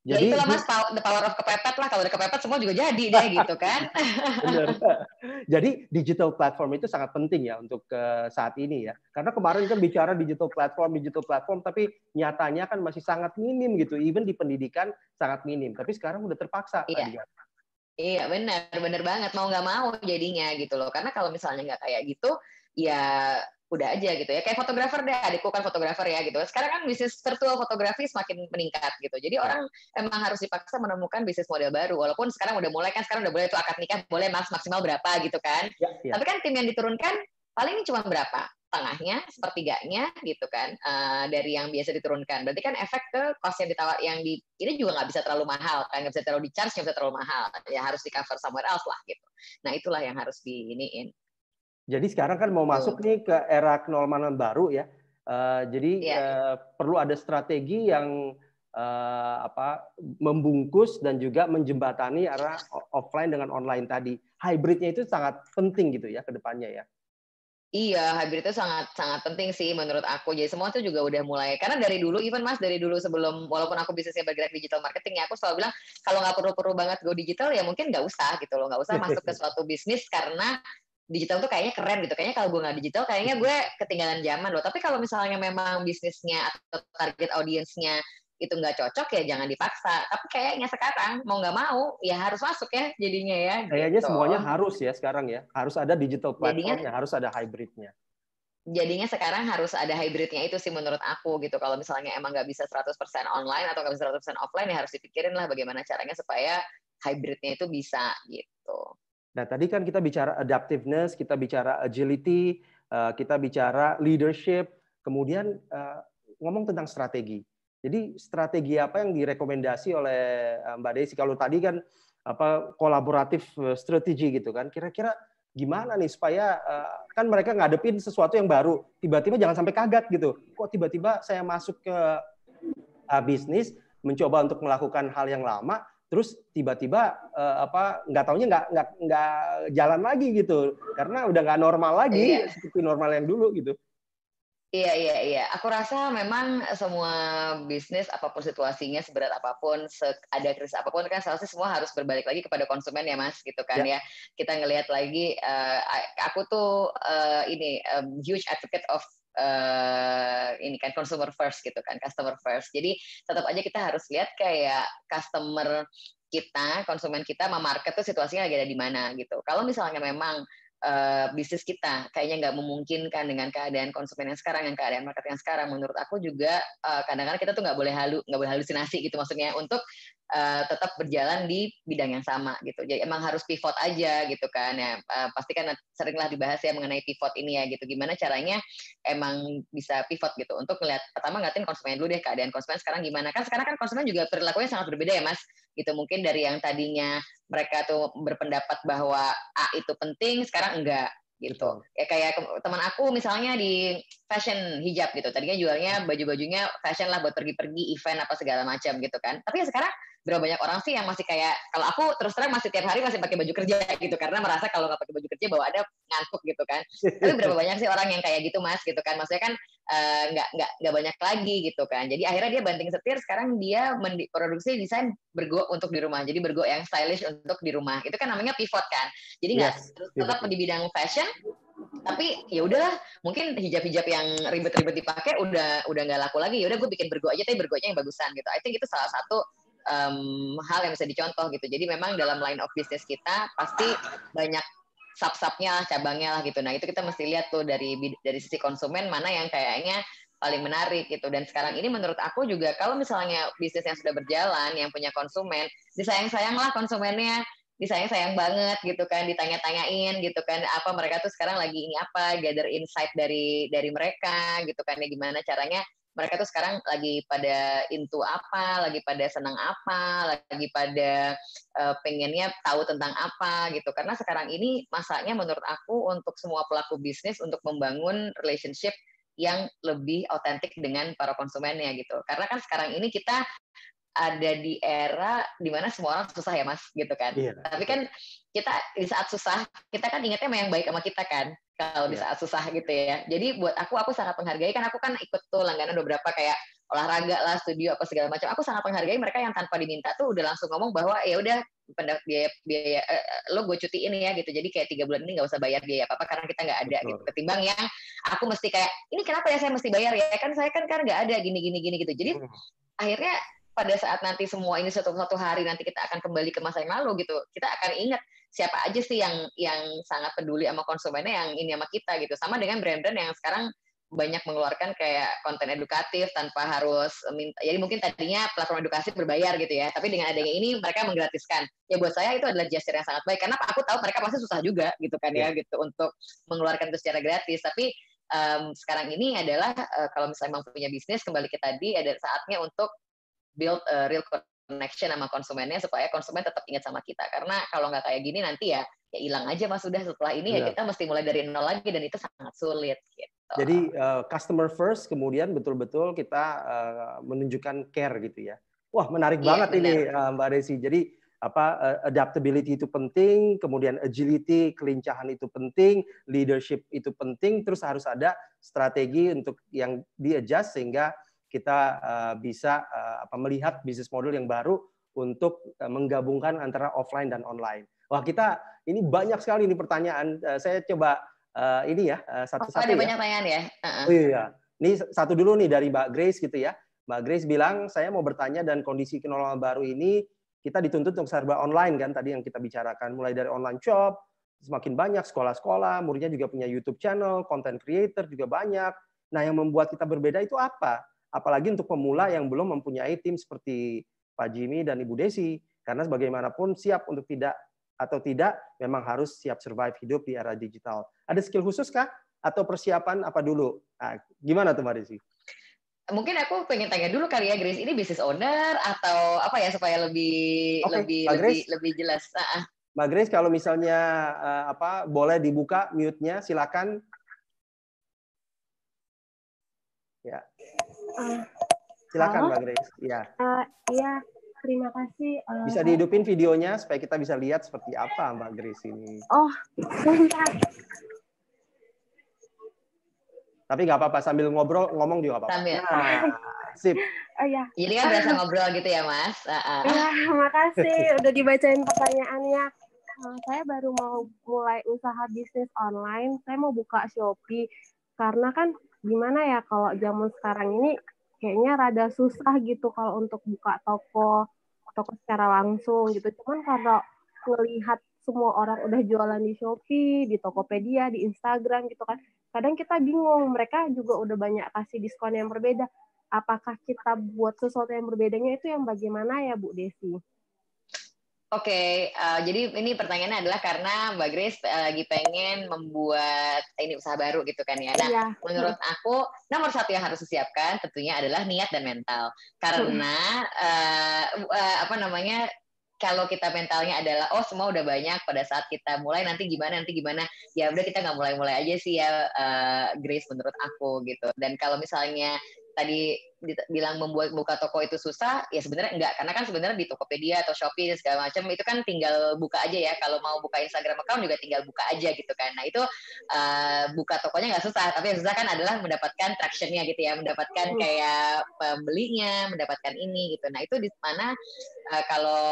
Jadi, ya itulah mas the power of kepepet lah kalau ada kepepet semua juga jadi deh gitu kan. Benar. Jadi digital platform itu sangat penting ya untuk uh, saat ini ya. Karena kemarin kan bicara digital platform, digital platform, tapi nyatanya kan masih sangat minim gitu. Even di pendidikan sangat minim. Tapi sekarang udah terpaksa. Iya. Tadi, ya. Iya benar, benar banget mau nggak mau jadinya gitu loh. Karena kalau misalnya nggak kayak gitu, ya udah aja gitu ya. Kayak fotografer deh adikku kan fotografer ya gitu. Sekarang kan bisnis virtual fotografi semakin meningkat gitu. Jadi ya. orang emang harus dipaksa menemukan bisnis model baru. Walaupun sekarang udah mulai kan sekarang udah boleh itu akad nikah boleh mas maksimal berapa gitu kan. Ya, ya. tapi kan tim yang diturunkan paling cuma berapa? Tengahnya sepertiganya gitu kan uh, dari yang biasa diturunkan. Berarti kan efek ke cost yang ditawar yang di ini juga nggak bisa terlalu mahal kan nggak bisa terlalu di charge nggak bisa terlalu mahal. Ya harus di cover somewhere else lah gitu. Nah itulah yang harus diiniin jadi sekarang kan mau masuk nih ke era kenormalan baru ya. Uh, jadi yeah. Iya. uh, perlu ada strategi yang uh, apa membungkus dan juga menjembatani arah offline dengan online tadi. Hybridnya itu sangat penting gitu ya ke depannya ya. Iya, hybrid itu sangat sangat penting sih menurut aku. Jadi semua itu juga udah mulai karena dari dulu, even mas dari dulu sebelum walaupun aku bisnisnya bergerak digital marketing ya, aku selalu bilang kalau nggak perlu-perlu banget go digital ya mungkin nggak usah gitu loh, nggak usah masuk ke suatu bisnis karena digital tuh kayaknya keren gitu. Kayaknya kalau gue nggak digital, kayaknya gue ketinggalan zaman loh. Tapi kalau misalnya memang bisnisnya atau target audiensnya itu nggak cocok ya jangan dipaksa. Tapi kayaknya sekarang mau nggak mau ya harus masuk ya jadinya ya. Kayaknya gitu. semuanya harus ya sekarang ya. Harus ada digital platformnya, jadinya, harus ada hybridnya. Jadinya sekarang harus ada hybridnya itu sih menurut aku gitu. Kalau misalnya emang nggak bisa 100% online atau nggak bisa 100% offline ya harus dipikirin lah bagaimana caranya supaya hybridnya itu bisa gitu. Nah, tadi kan kita bicara adaptiveness, kita bicara agility, eh, kita bicara leadership, kemudian eh, ngomong tentang strategi. Jadi strategi apa yang direkomendasi oleh eh, Mbak Desi? Kalau tadi kan apa kolaboratif strategi gitu kan, kira-kira gimana nih supaya kan mereka ngadepin sesuatu yang baru, tiba-tiba jangan sampai kaget gitu. Kok tiba-tiba saya masuk ke bisnis mencoba untuk melakukan hal yang lama, terus tiba-tiba uh, apa nggak taunya nggak nggak nggak jalan lagi gitu karena udah nggak normal lagi iya. seperti normal yang dulu gitu Iya iya iya. Aku rasa memang semua bisnis apa pun situasinya seberat apa pun, ada krisis apa pun kan seharusnya semua harus berbalik lagi kepada konsumen ya mas, gitu kan ya. ya. Kita ngelihat lagi, uh, aku tuh uh, ini um, huge advocate of uh, ini kan consumer first gitu kan, customer first. Jadi tetap aja kita harus lihat kayak customer kita, konsumen kita, market tuh situasinya lagi ada di mana gitu. Kalau misalnya memang uh, bisnis kita kayaknya nggak memungkinkan dengan keadaan konsumen yang sekarang, yang keadaan market yang sekarang, menurut aku juga kadang kadang-kadang kita tuh nggak boleh halu, nggak boleh halusinasi gitu maksudnya untuk uh, tetap berjalan di bidang yang sama gitu. Jadi emang harus pivot aja gitu kan ya. Uh, pasti kan seringlah dibahas ya mengenai pivot ini ya gitu. Gimana caranya emang bisa pivot gitu untuk ngeliat pertama ngeliatin konsumen dulu deh keadaan konsumen sekarang gimana kan sekarang kan konsumen juga perilakunya sangat berbeda ya mas gitu mungkin dari yang tadinya mereka tuh berpendapat bahwa A itu penting sekarang enggak gitu. Ya kayak teman aku misalnya di fashion hijab gitu. Tadinya jualnya baju-bajunya fashion lah buat pergi-pergi event apa segala macam gitu kan. Tapi ya sekarang berapa banyak orang sih yang masih kayak kalau aku terus terang masih tiap hari masih pakai baju kerja gitu karena merasa kalau nggak pakai baju kerja bawa ada ngantuk gitu kan. Tapi berapa banyak sih orang yang kayak gitu mas gitu kan? Maksudnya kan uh, nggak nggak nggak banyak lagi gitu kan. Jadi akhirnya dia banting setir sekarang dia produksi desain bergo untuk di rumah. Jadi bergo yang stylish untuk di rumah. Itu kan namanya pivot kan. Jadi nggak yes, tetap di bidang fashion tapi ya udahlah mungkin hijab-hijab yang ribet-ribet dipakai udah udah nggak laku lagi. Ya udah gue bikin bergo aja tapi bergonya yang bagusan gitu. I think itu salah satu um, hal yang bisa dicontoh gitu. Jadi memang dalam line of business kita pasti banyak sub-subnya lah, cabangnya lah gitu. Nah itu kita mesti lihat tuh dari dari sisi konsumen mana yang kayaknya paling menarik gitu. Dan sekarang ini menurut aku juga kalau misalnya bisnis yang sudah berjalan, yang punya konsumen, disayang-sayang lah konsumennya, disayang-sayang banget gitu kan, ditanya-tanyain gitu kan, apa mereka tuh sekarang lagi ini apa, gather insight dari dari mereka gitu kan, ya gimana caranya mereka tuh sekarang lagi pada into apa, lagi pada senang apa, lagi pada uh, pengennya tahu tentang apa gitu. Karena sekarang ini masanya menurut aku untuk semua pelaku bisnis untuk membangun relationship yang lebih otentik dengan para konsumennya gitu. Karena kan sekarang ini kita ada di era di mana semua orang susah ya mas gitu kan. Iya, Tapi kan kita di saat susah kita kan ingatnya sama yang baik sama kita kan kalau di iya. saat susah gitu ya. Jadi buat aku aku sangat menghargai kan aku kan ikut tuh langganan beberapa kayak olahraga lah, studio apa segala macam. Aku sangat menghargai mereka yang tanpa diminta tuh udah langsung ngomong bahwa ya udah biaya biaya eh, lo gue cuti ini ya gitu. Jadi kayak tiga bulan ini nggak usah bayar biaya apa apa karena kita nggak ada Betul. gitu. Ketimbang yang aku mesti kayak ini kenapa ya saya mesti bayar ya kan saya kan kan nggak ada gini gini gini gitu. Jadi hmm. akhirnya pada saat nanti semua ini suatu satu hari nanti kita akan kembali ke masa yang lalu gitu kita akan ingat siapa aja sih yang yang sangat peduli sama konsumennya yang ini sama kita gitu. Sama dengan brand-brand yang sekarang banyak mengeluarkan kayak konten edukatif tanpa harus minta jadi mungkin tadinya platform edukasi berbayar gitu ya tapi dengan adanya ini mereka menggratiskan. Ya buat saya itu adalah gesture yang sangat baik karena aku tahu mereka pasti susah juga gitu kan ya iya. gitu untuk mengeluarkan itu secara gratis. Tapi um, sekarang ini adalah uh, kalau misalnya memang punya bisnis kembali ke tadi ada saatnya untuk build a real connection sama konsumennya supaya konsumen tetap ingat sama kita karena kalau nggak kayak gini nanti ya ya hilang aja mas sudah setelah ini ya iya. kita mesti mulai dari nol lagi dan itu sangat sulit gitu. Jadi uh, customer first kemudian betul-betul kita uh, menunjukkan care gitu ya. Wah menarik yeah, banget benar. ini uh, Mbak Desi. Jadi apa adaptability itu penting, kemudian agility, kelincahan itu penting, leadership itu penting, terus harus ada strategi untuk yang di adjust sehingga kita uh, bisa uh, apa melihat bisnis model yang baru untuk uh, menggabungkan antara offline dan online. Wah kita ini banyak sekali ini pertanyaan. Uh, saya coba uh, ini ya satu-satu. Oh, ada ya. banyak pertanyaan ya. Uh-uh. Oh iya. Ini satu dulu nih dari Mbak Grace gitu ya. Mbak Grace bilang saya mau bertanya dan kondisi kenolongan baru ini kita dituntut untuk serba online kan tadi yang kita bicarakan mulai dari online shop semakin banyak sekolah-sekolah muridnya juga punya YouTube channel content creator juga banyak nah yang membuat kita berbeda itu apa apalagi untuk pemula yang belum mempunyai tim seperti Pak Jimmy dan Ibu Desi karena bagaimanapun siap untuk tidak atau tidak memang harus siap survive hidup di era digital. Ada skill khusus kah atau persiapan apa dulu? Nah, gimana tuh Mbak Desi? Mungkin aku pengen tanya dulu kali ya Grace, ini business owner atau apa ya supaya lebih okay, lebih lebih lebih jelas. Uh Mbak Grace kalau misalnya uh, apa boleh dibuka mute-nya silakan. Ya. Uh, Silakan Mbak Grace. Iya. Uh, iya, terima kasih. Uh, bisa dihidupin videonya supaya kita bisa lihat seperti apa Mbak Grace ini. Oh, bentar. Tapi nggak apa-apa sambil ngobrol ngomong juga apa-apa. Sambil. Nah, sip. Oh ya. Jadi kan berasa ngobrol gitu ya, Mas. Uh, uh. Ya, makasih udah dibacain pertanyaannya. Uh, saya baru mau mulai usaha bisnis online. Saya mau buka Shopee karena kan gimana ya kalau zaman sekarang ini kayaknya rada susah gitu kalau untuk buka toko toko secara langsung gitu. Cuman kalau ngelihat semua orang udah jualan di Shopee, di Tokopedia, di Instagram gitu kan. Kadang kita bingung, mereka juga udah banyak kasih diskon yang berbeda. Apakah kita buat sesuatu yang berbedanya itu yang bagaimana ya Bu Desi? Oke, okay, uh, eh, jadi ini pertanyaannya adalah karena Mbak Grace uh, lagi pengen membuat ini usaha baru gitu kan ya. Nah, iya. menurut aku nomor satu yang harus disiapkan tentunya adalah niat dan mental. Karena uh, uh, apa namanya kalau kita mentalnya adalah oh semua udah banyak pada saat kita mulai nanti gimana nanti gimana ya udah kita nggak mulai-mulai aja sih ya uh, Grace menurut aku gitu. Dan kalau misalnya tadi bilang membuat buka toko itu susah, ya sebenarnya enggak karena kan sebenarnya di Tokopedia atau Shopee segala macam itu kan tinggal buka aja ya. Kalau mau buka Instagram account juga tinggal buka aja gitu kan. Nah itu uh, buka tokonya nggak susah, tapi yang susah kan adalah mendapatkan tractionnya gitu ya, mendapatkan hmm. kayak pembelinya, mendapatkan ini gitu. Nah itu di mana uh, kalau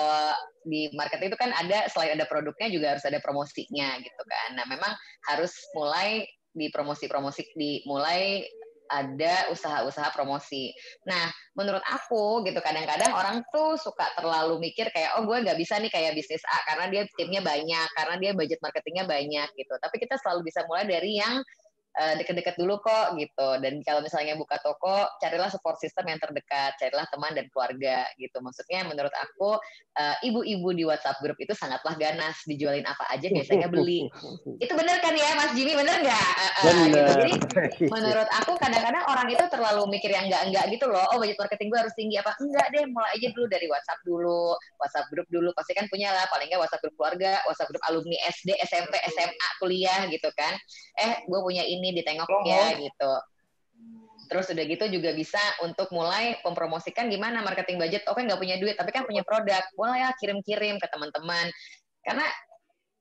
di market itu kan ada selain ada produknya juga harus ada promosinya gitu kan. Nah memang harus mulai di promosi-promosi dimulai ada usaha-usaha promosi. Nah, menurut aku gitu kadang-kadang orang tuh suka terlalu mikir kayak oh gue nggak bisa nih kayak bisnis A karena dia timnya banyak, karena dia budget marketingnya banyak gitu. Tapi kita selalu bisa mulai dari yang deket-deket dulu kok gitu. Dan kalau misalnya buka toko, carilah support system yang terdekat, carilah teman dan keluarga gitu. Maksudnya menurut aku uh, ibu-ibu di WhatsApp grup itu sangatlah ganas, dijualin apa aja biasanya beli. itu benar kan ya Mas Jimmy, benar nggak? Uh, gitu. Jadi menurut aku kadang-kadang orang itu terlalu mikir yang enggak-enggak gitu loh. Oh budget marketing gue harus tinggi apa? Enggak deh, mulai aja dulu dari WhatsApp dulu, WhatsApp grup dulu. Pasti kan punya lah, paling nggak WhatsApp grup keluarga, WhatsApp grup alumni SD, SMP, SMA, kuliah gitu kan. Eh, gue punya ini ini ditengok oh. ya gitu. Terus udah gitu juga bisa untuk mulai mempromosikan gimana marketing budget. Oke nggak punya duit, tapi kan punya produk. Mulai ya kirim-kirim ke teman-teman. Karena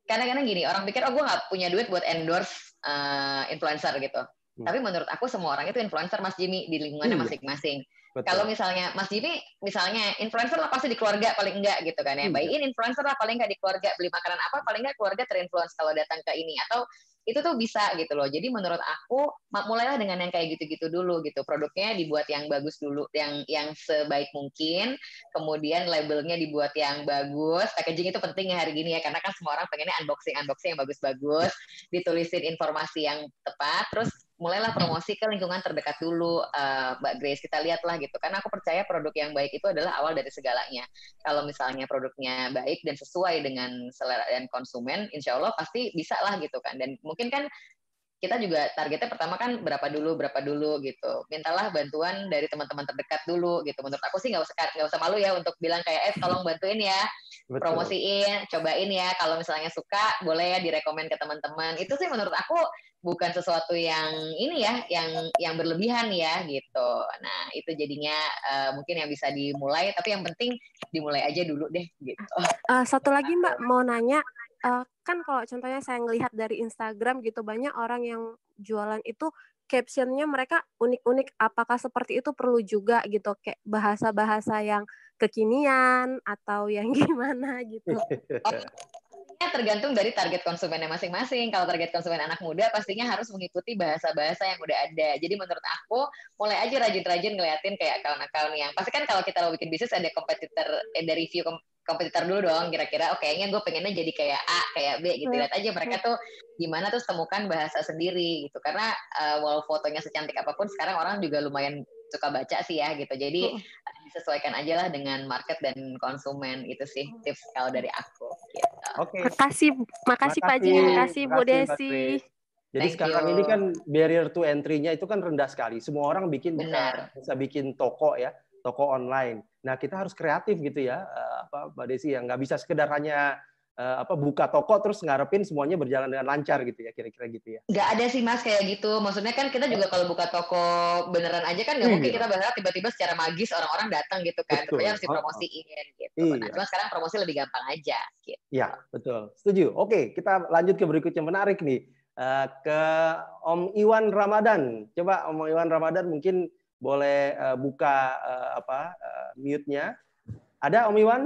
kadang-kadang gini, orang pikir oh gue nggak punya duit buat endorse uh, influencer gitu. Hmm. Tapi menurut aku semua orang itu influencer Mas Jimmy di lingkungannya iya. masing-masing. Kalau misalnya Mas Jimmy, misalnya influencer lah pasti di keluarga paling enggak gitu kan ya. Hmm. Bayin influencer lah paling enggak di keluarga beli makanan apa paling enggak keluarga terinfluence kalau datang ke ini atau itu tuh bisa gitu loh. Jadi menurut aku mulailah dengan yang kayak gitu-gitu dulu gitu. Produknya dibuat yang bagus dulu, yang yang sebaik mungkin. Kemudian labelnya dibuat yang bagus. Packaging itu penting ya hari gini ya karena kan semua orang pengennya unboxing unboxing yang bagus-bagus, ditulisin informasi yang tepat, terus mulailah promosi ke lingkungan terdekat dulu uh, Mbak Grace kita lihatlah gitu. Karena aku percaya produk yang baik itu adalah awal dari segalanya. Kalau misalnya produknya baik dan sesuai dengan selera dan konsumen insya Allah pasti bisa lah gitu kan. Dan mungkin kan kita juga targetnya pertama kan berapa dulu berapa dulu gitu. Mintalah bantuan dari teman-teman terdekat dulu gitu. Menurut aku sih nggak usah nggak usah malu ya untuk bilang kayak eh tolong bantuin ya Betul. promosiin cobain ya. Kalau misalnya suka boleh ya direkomend ke teman-teman. Itu sih menurut aku bukan sesuatu yang ini ya yang yang berlebihan ya gitu. Nah itu jadinya uh, mungkin yang bisa dimulai tapi yang penting dimulai aja dulu deh gitu. Uh, satu lagi mbak. Mau nanya uh, kan kalau contohnya saya ngelihat dari Instagram gitu banyak orang yang jualan itu captionnya mereka unik-unik apakah seperti itu perlu juga gitu kayak bahasa-bahasa yang kekinian atau yang gimana gitu tergantung dari target konsumennya masing-masing. Kalau target konsumen anak muda pastinya harus mengikuti bahasa-bahasa yang udah ada. Jadi menurut aku mulai aja rajin-rajin ngeliatin kayak account-account yang pasti kan kalau kita mau bikin bisnis ada kompetitor, ada review kompetitor dulu dong kira-kira oh kayaknya gue pengennya jadi kayak A kayak B gitu lihat aja mereka tuh gimana tuh temukan bahasa sendiri gitu karena uh, walau fotonya secantik apa pun sekarang orang juga lumayan suka baca sih ya gitu jadi disesuaikan aja lah dengan market dan konsumen itu sih tips kalau dari aku gitu. Oke. Okay. Makasih, makasih Pak Ji, makasih Bu Desi. Jadi Thank sekarang you. ini kan barrier to entry-nya itu kan rendah sekali. Semua orang bikin Benar. bisa, bisa bikin toko ya, toko online. Nah kita harus kreatif gitu ya, uh, apa Mbak Desi yang nggak bisa sekedar hanya uh, apa buka toko terus ngarepin semuanya berjalan dengan lancar gitu ya kira-kira gitu ya. Nggak ada sih mas kayak gitu. Maksudnya kan kita juga kalau buka toko beneran aja kan nggak mungkin iya. kita berharap tiba-tiba secara magis orang-orang datang gitu kan. Betul. harus dipromosiin gitu. Iya. Nah, cuma sekarang promosi lebih gampang aja. Gitu. Ya betul. Setuju. Oke kita lanjut ke berikutnya menarik nih. Uh, ke Om Iwan Ramadan. Coba Om Iwan Ramadan mungkin boleh uh, buka uh, apa uh, mute-nya. Ada Om Iwan?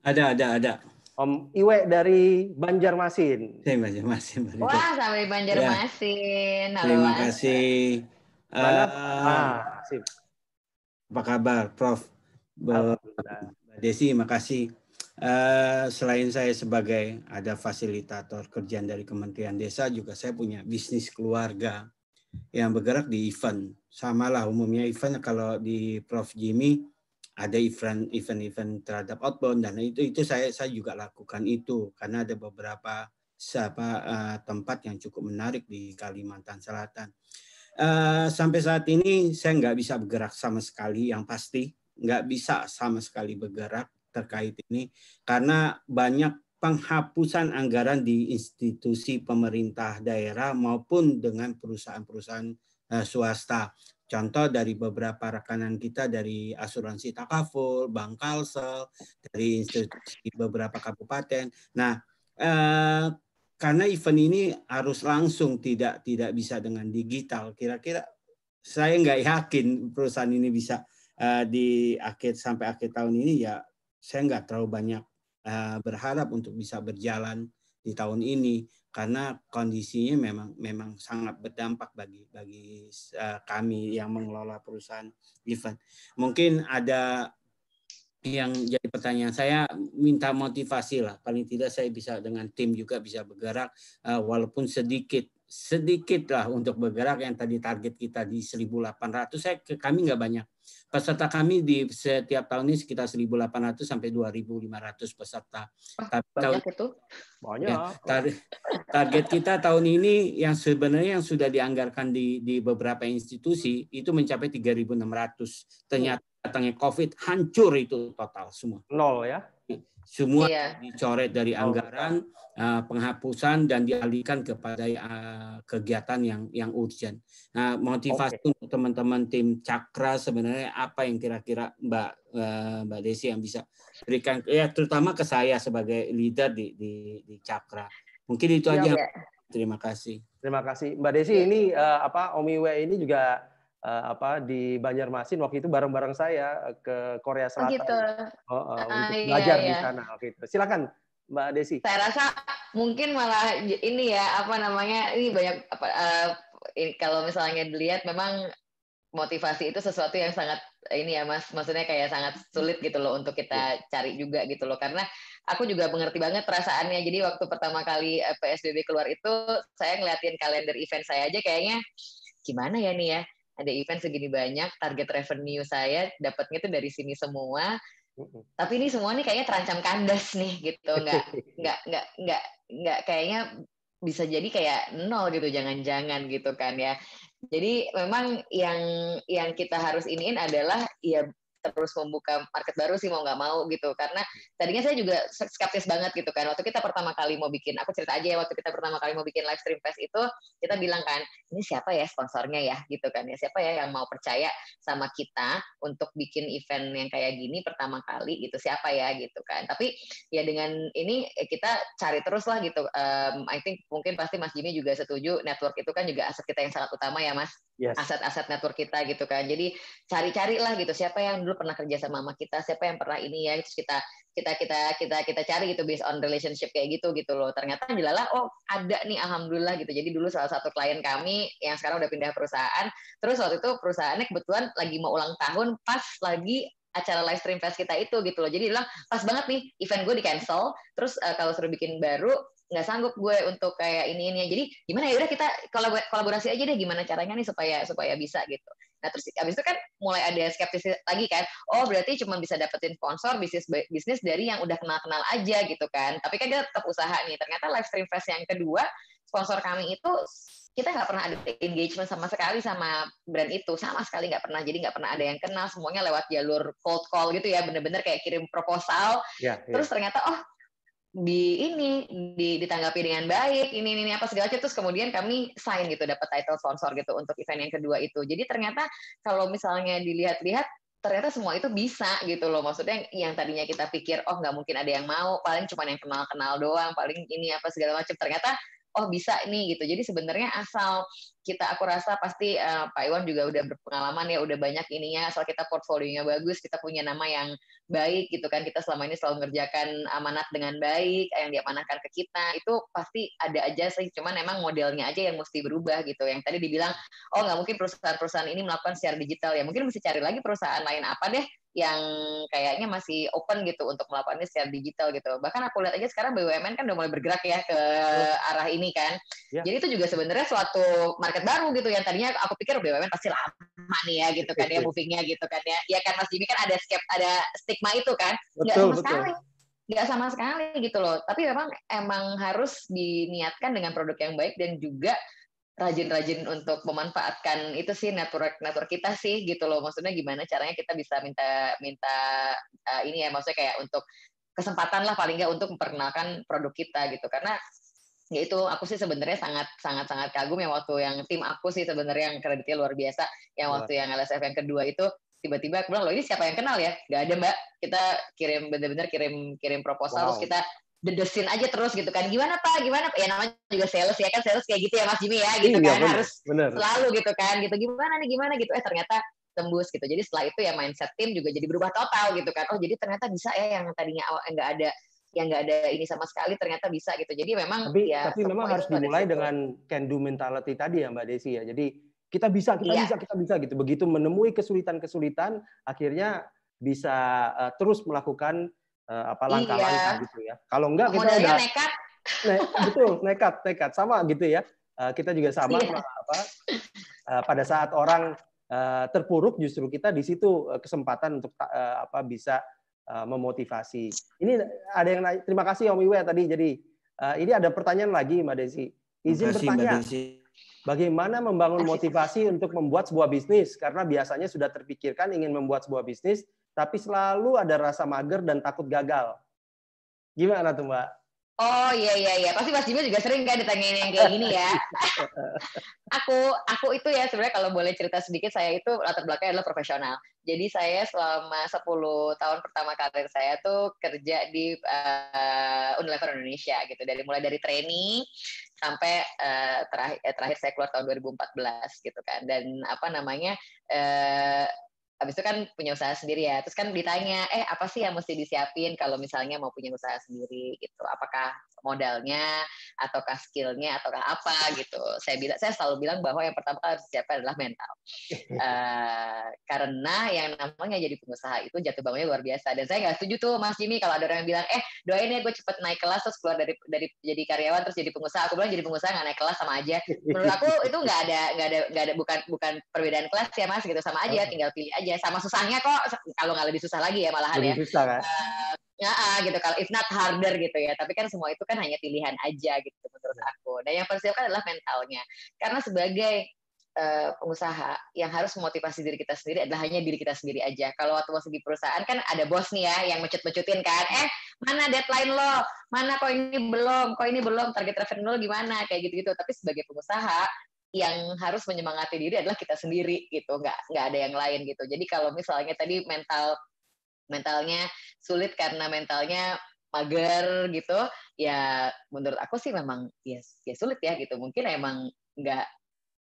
Ada, ada, ada. Om Iwe dari Banjarmasin. Saya Banjarmasin. Wah, sampai Banjarmasin. Ya. Terima kasih. Mana? Uh, ah, sip. Apa kabar, Prof? Alhamdulillah. Desi, makasih. Uh, selain saya sebagai ada fasilitator kerjaan dari Kementerian Desa, juga saya punya bisnis keluarga yang bergerak di event. Sama lah umumnya event kalau di Prof Jimmy ada event event-event terhadap outbound dan itu itu saya saya juga lakukan itu karena ada beberapa siapa uh, tempat yang cukup menarik di Kalimantan Selatan. Uh, sampai saat ini saya nggak bisa bergerak sama sekali yang pasti nggak bisa sama sekali bergerak terkait ini karena banyak penghapusan anggaran di institusi pemerintah daerah maupun dengan perusahaan-perusahaan uh, swasta. Contoh dari beberapa rekanan kita dari asuransi takaful, bank kalsel, dari institusi beberapa kabupaten. Nah, uh, karena event ini harus langsung tidak tidak bisa dengan digital. Kira-kira saya nggak yakin perusahaan ini bisa uh, di akhir sampai akhir tahun ini ya saya nggak terlalu banyak uh, berharap untuk bisa berjalan di tahun ini karena kondisinya memang memang sangat berdampak bagi bagi uh, kami yang mengelola perusahaan event. Mungkin ada yang jadi pertanyaan saya minta motivasi lah paling tidak saya bisa dengan tim juga bisa bergerak uh, walaupun sedikit sedikit lah untuk bergerak yang tadi target kita di 1.800 saya kami nggak banyak peserta kami di setiap tahun ini sekitar 1.800 sampai 2.500 peserta. Oh, Tapi banyak tahun, itu banyak. Ya, tar target kita tahun ini yang sebenarnya yang sudah dianggarkan di di beberapa institusi itu mencapai 3.600. Ternyata datangnya COVID hancur itu total semua. Nol ya semua iya. dicoret dari oh, anggaran uh, penghapusan dan dialihkan kepada uh, kegiatan yang yang urgent. Nah, motivasi okay. untuk teman-teman tim Cakra sebenarnya apa yang kira-kira Mbak uh, Mbak Desi yang bisa berikan ya terutama ke saya sebagai leader di di, di Cakra. Mungkin itu ya, aja. Ya. Terima kasih. Terima kasih Mbak Desi. Ini uh, apa Omiwe ini juga uh, apa di Banjarmasin waktu itu bareng-bareng saya eh, ke Korea Selatan oh, gitu. uh, uh, untuk iya, belajar iya. di sana waktu itu. Silakan Mbak Desi. Saya rasa mungkin malah ini ya apa namanya ini banyak apa uh, ini, kalau misalnya dilihat memang motivasi itu sesuatu yang sangat ini ya Mas, maksudnya kayak sangat sulit gitu loh untuk kita iya. cari juga gitu loh karena aku juga mengerti banget perasaannya. Jadi waktu pertama kali PSBB keluar itu saya ngeliatin kalender event saya aja kayaknya gimana ya nih ya ada event segini banyak, target revenue saya dapatnya itu dari sini semua. Tapi ini semua nih kayaknya terancam kandas nih gitu, nggak nggak nggak nggak nggak kayaknya bisa jadi kayak nol gitu, jangan-jangan gitu kan ya. Jadi memang yang yang kita harus iniin adalah ya terus membuka market baru sih mau nggak mau gitu. Karena tadinya saya juga skeptis banget gitu kan. Waktu kita pertama kali mau bikin aku cerita aja ya waktu kita pertama kali mau bikin live stream fest itu kita bilang kan ini siapa ya sponsornya ya? Gitu kan. Ya siapa ya yang mau percaya sama kita untuk bikin event yang kayak gini pertama kali? Gitu siapa ya? Gitu kan. Tapi ya dengan ini eh, kita cari terus lah gitu. Um, I think mungkin pasti Mas Jimmy juga setuju network itu kan juga aset kita yang sangat utama ya Mas aset-aset yes. network kita gitu kan. Jadi cari-cari lah gitu siapa yang dulu pernah kerja sama sama kita siapa yang pernah ini ya terus kita kita kita kita kita cari gitu based on relationship kayak gitu gitu loh. Ternyata dilala oh ada nih alhamdulillah gitu. Jadi dulu salah satu klien kami yang sekarang udah pindah perusahaan terus waktu itu perusahaannya kebetulan lagi mau ulang tahun pas lagi acara live stream fest kita itu gitu loh. Jadi bilang pas banget nih event gue di cancel terus uh, kalau suruh bikin baru nggak sanggup gue untuk kayak ini ini. Jadi gimana ya? Udah kita kolaborasi aja deh gimana caranya nih supaya supaya bisa gitu. Nah terus abis itu kan mulai ada skeptis lagi kan. Oh berarti cuma bisa dapetin sponsor bisnis bisnis dari yang udah kenal kenal aja gitu kan. Tapi kan dia tetap usaha nih. Ternyata live stream fest yang kedua sponsor kami itu kita nggak pernah ada engagement sama sekali sama brand itu. Sama sekali nggak pernah. Jadi nggak pernah ada yang kenal. Semuanya lewat jalur cold call gitu ya. Bener-bener kayak kirim proposal. Yeah, yeah. terus ternyata oh di ini di, ditanggapi dengan baik ini ini apa segala macam terus kemudian kami sign gitu dapat title sponsor gitu untuk event yang kedua itu. Jadi ternyata kalau misalnya dilihat-lihat ternyata semua itu bisa gitu loh. Maksudnya yang tadinya kita pikir oh nggak mungkin ada yang mau paling cuma yang kenal-kenal doang paling ini apa segala macam. Ternyata oh bisa nih gitu. Jadi sebenarnya asal kita aku rasa pasti uh, Pak Iwan juga udah berpengalaman ya, udah banyak ininya asal kita portfolionya bagus, kita punya nama yang baik gitu kan. Kita selama ini selalu ngerjakan amanat dengan baik yang diamanahkan ke kita. Itu pasti ada aja sih, cuman emang modelnya aja yang mesti berubah gitu. Yang tadi dibilang, oh nggak mungkin perusahaan-perusahaan ini melakukan secara digital ya. Mungkin mesti cari lagi perusahaan lain apa deh yang kayaknya masih open gitu untuk melakukannya secara digital gitu. Bahkan aku lihat aja sekarang BUMN kan udah mulai bergerak ya ke arah ini kan. Ya. Jadi itu juga sebenarnya suatu market baru gitu yang tadinya aku pikir BUMN pasti lama nih ya gitu kan ya movingnya gitu kan ya. Ya kan Mas Jimmy kan ada skep ada stigma itu kan. Nggak sama betul. sekali nggak sama sekali gitu loh. Tapi memang emang harus diniatkan dengan produk yang baik dan juga rajin-rajin untuk memanfaatkan itu sih network network kita sih gitu loh. Maksudnya gimana caranya kita bisa minta minta uh, ini ya maksudnya kayak untuk kesempatan lah paling nggak untuk memperkenalkan produk kita gitu. Karena ya itu aku sih sebenarnya sangat sangat sangat kagum yang waktu yang tim aku sih sebenarnya yang kreditnya luar biasa. Yang waktu yang LSF yang kedua itu tiba-tiba aku bilang loh ini siapa yang kenal ya? Nggak ada mbak. Kita kirim bener-bener kirim kirim proposal wow. terus kita dedesin aja terus gitu kan. Gimana pak? Gimana? Pak ya namanya juga sales ya kan? Sales kayak gitu ya mas Jimmy ya gitu iya, kan. bener, harus bener. selalu gitu kan gitu. Gimana nih gimana gitu. Eh ternyata tembus gitu. Jadi setelah itu ya mindset tim juga jadi berubah total gitu kan. Oh jadi ternyata bisa ya yang tadinya awal nggak ada yang nggak ada ini sama sekali ternyata bisa gitu. Jadi memang tapi ya tapi memang harus dimulai dengan can do mentality tadi ya mbak Desi ya. Jadi kita bisa kita iya. bisa kita bisa gitu. Begitu menemui kesulitan kesulitan akhirnya bisa uh, terus melakukan apa langkah-langkah iya. gitu ya. Kalau enggak kita udah nekat. Ne, betul, nekat, nekat sama gitu ya. Uh, kita juga sama iya. apa uh, pada saat orang uh, terpuruk justru kita di situ uh, kesempatan untuk uh, apa bisa uh, memotivasi. Ini ada yang terima kasih Om Iwe tadi. Jadi uh, ini ada pertanyaan lagi Mbak Desi. Izin kasih, bertanya. Bagaimana membangun motivasi untuk membuat sebuah bisnis? Karena biasanya sudah terpikirkan ingin membuat sebuah bisnis, tapi selalu ada rasa mager dan takut gagal. Gimana tuh Mbak? Oh iya iya iya, pasti Mas Jimmy juga sering kan ditanyain yang kayak gini ya. aku aku itu ya sebenarnya kalau boleh cerita sedikit saya itu latar belakangnya adalah profesional. Jadi saya selama 10 tahun pertama karir saya tuh kerja di uh, Unilever Indonesia gitu. Dari mulai dari training sampai uh, terakhir terakhir saya keluar tahun 2014 gitu kan. Dan apa namanya uh, habis itu kan punya usaha sendiri ya. Terus kan ditanya, eh apa sih yang mesti disiapin kalau misalnya mau punya usaha sendiri? Gitu? Apakah modalnya ataukah skillnya ataukah apa? Gitu. Saya bilang saya selalu bilang bahwa yang pertama kali harus disiapkan adalah mental. Uh, karena yang namanya jadi pengusaha itu jatuh bangunnya luar biasa. Dan saya nggak setuju tuh Mas Jimmy kalau ada orang yang bilang eh doain ya gue cepet naik kelas terus keluar dari dari jadi karyawan terus jadi pengusaha. Aku bilang jadi pengusaha nggak naik kelas sama aja. Menurut aku itu nggak ada nggak ada nggak ada bukan bukan perbedaan kelas ya Mas gitu. Sama aja tinggal pilih aja sama susahnya kok kalau nggak lebih susah lagi ya malahan lebih ya. susah, kan? uh, ya gitu. Kalau if not harder gitu ya. Tapi kan semua itu kan hanya pilihan aja gitu menurut aku. Dan yang paling kan adalah mentalnya. Karena sebagai uh, pengusaha yang harus memotivasi diri kita sendiri adalah hanya diri kita sendiri aja. Kalau waktu masih di perusahaan kan ada bos nih ya yang mecut-mecutin kan. Eh mana deadline lo? Mana kok ini belum? Kok ini belum? Target revenue lo gimana? Kayak gitu-gitu. Tapi sebagai pengusaha yang harus menyemangati diri adalah kita sendiri gitu nggak nggak ada yang lain gitu. Jadi kalau misalnya tadi mental mentalnya sulit karena mentalnya mager gitu ya menurut aku sih memang ya, ya sulit ya gitu. Mungkin emang nggak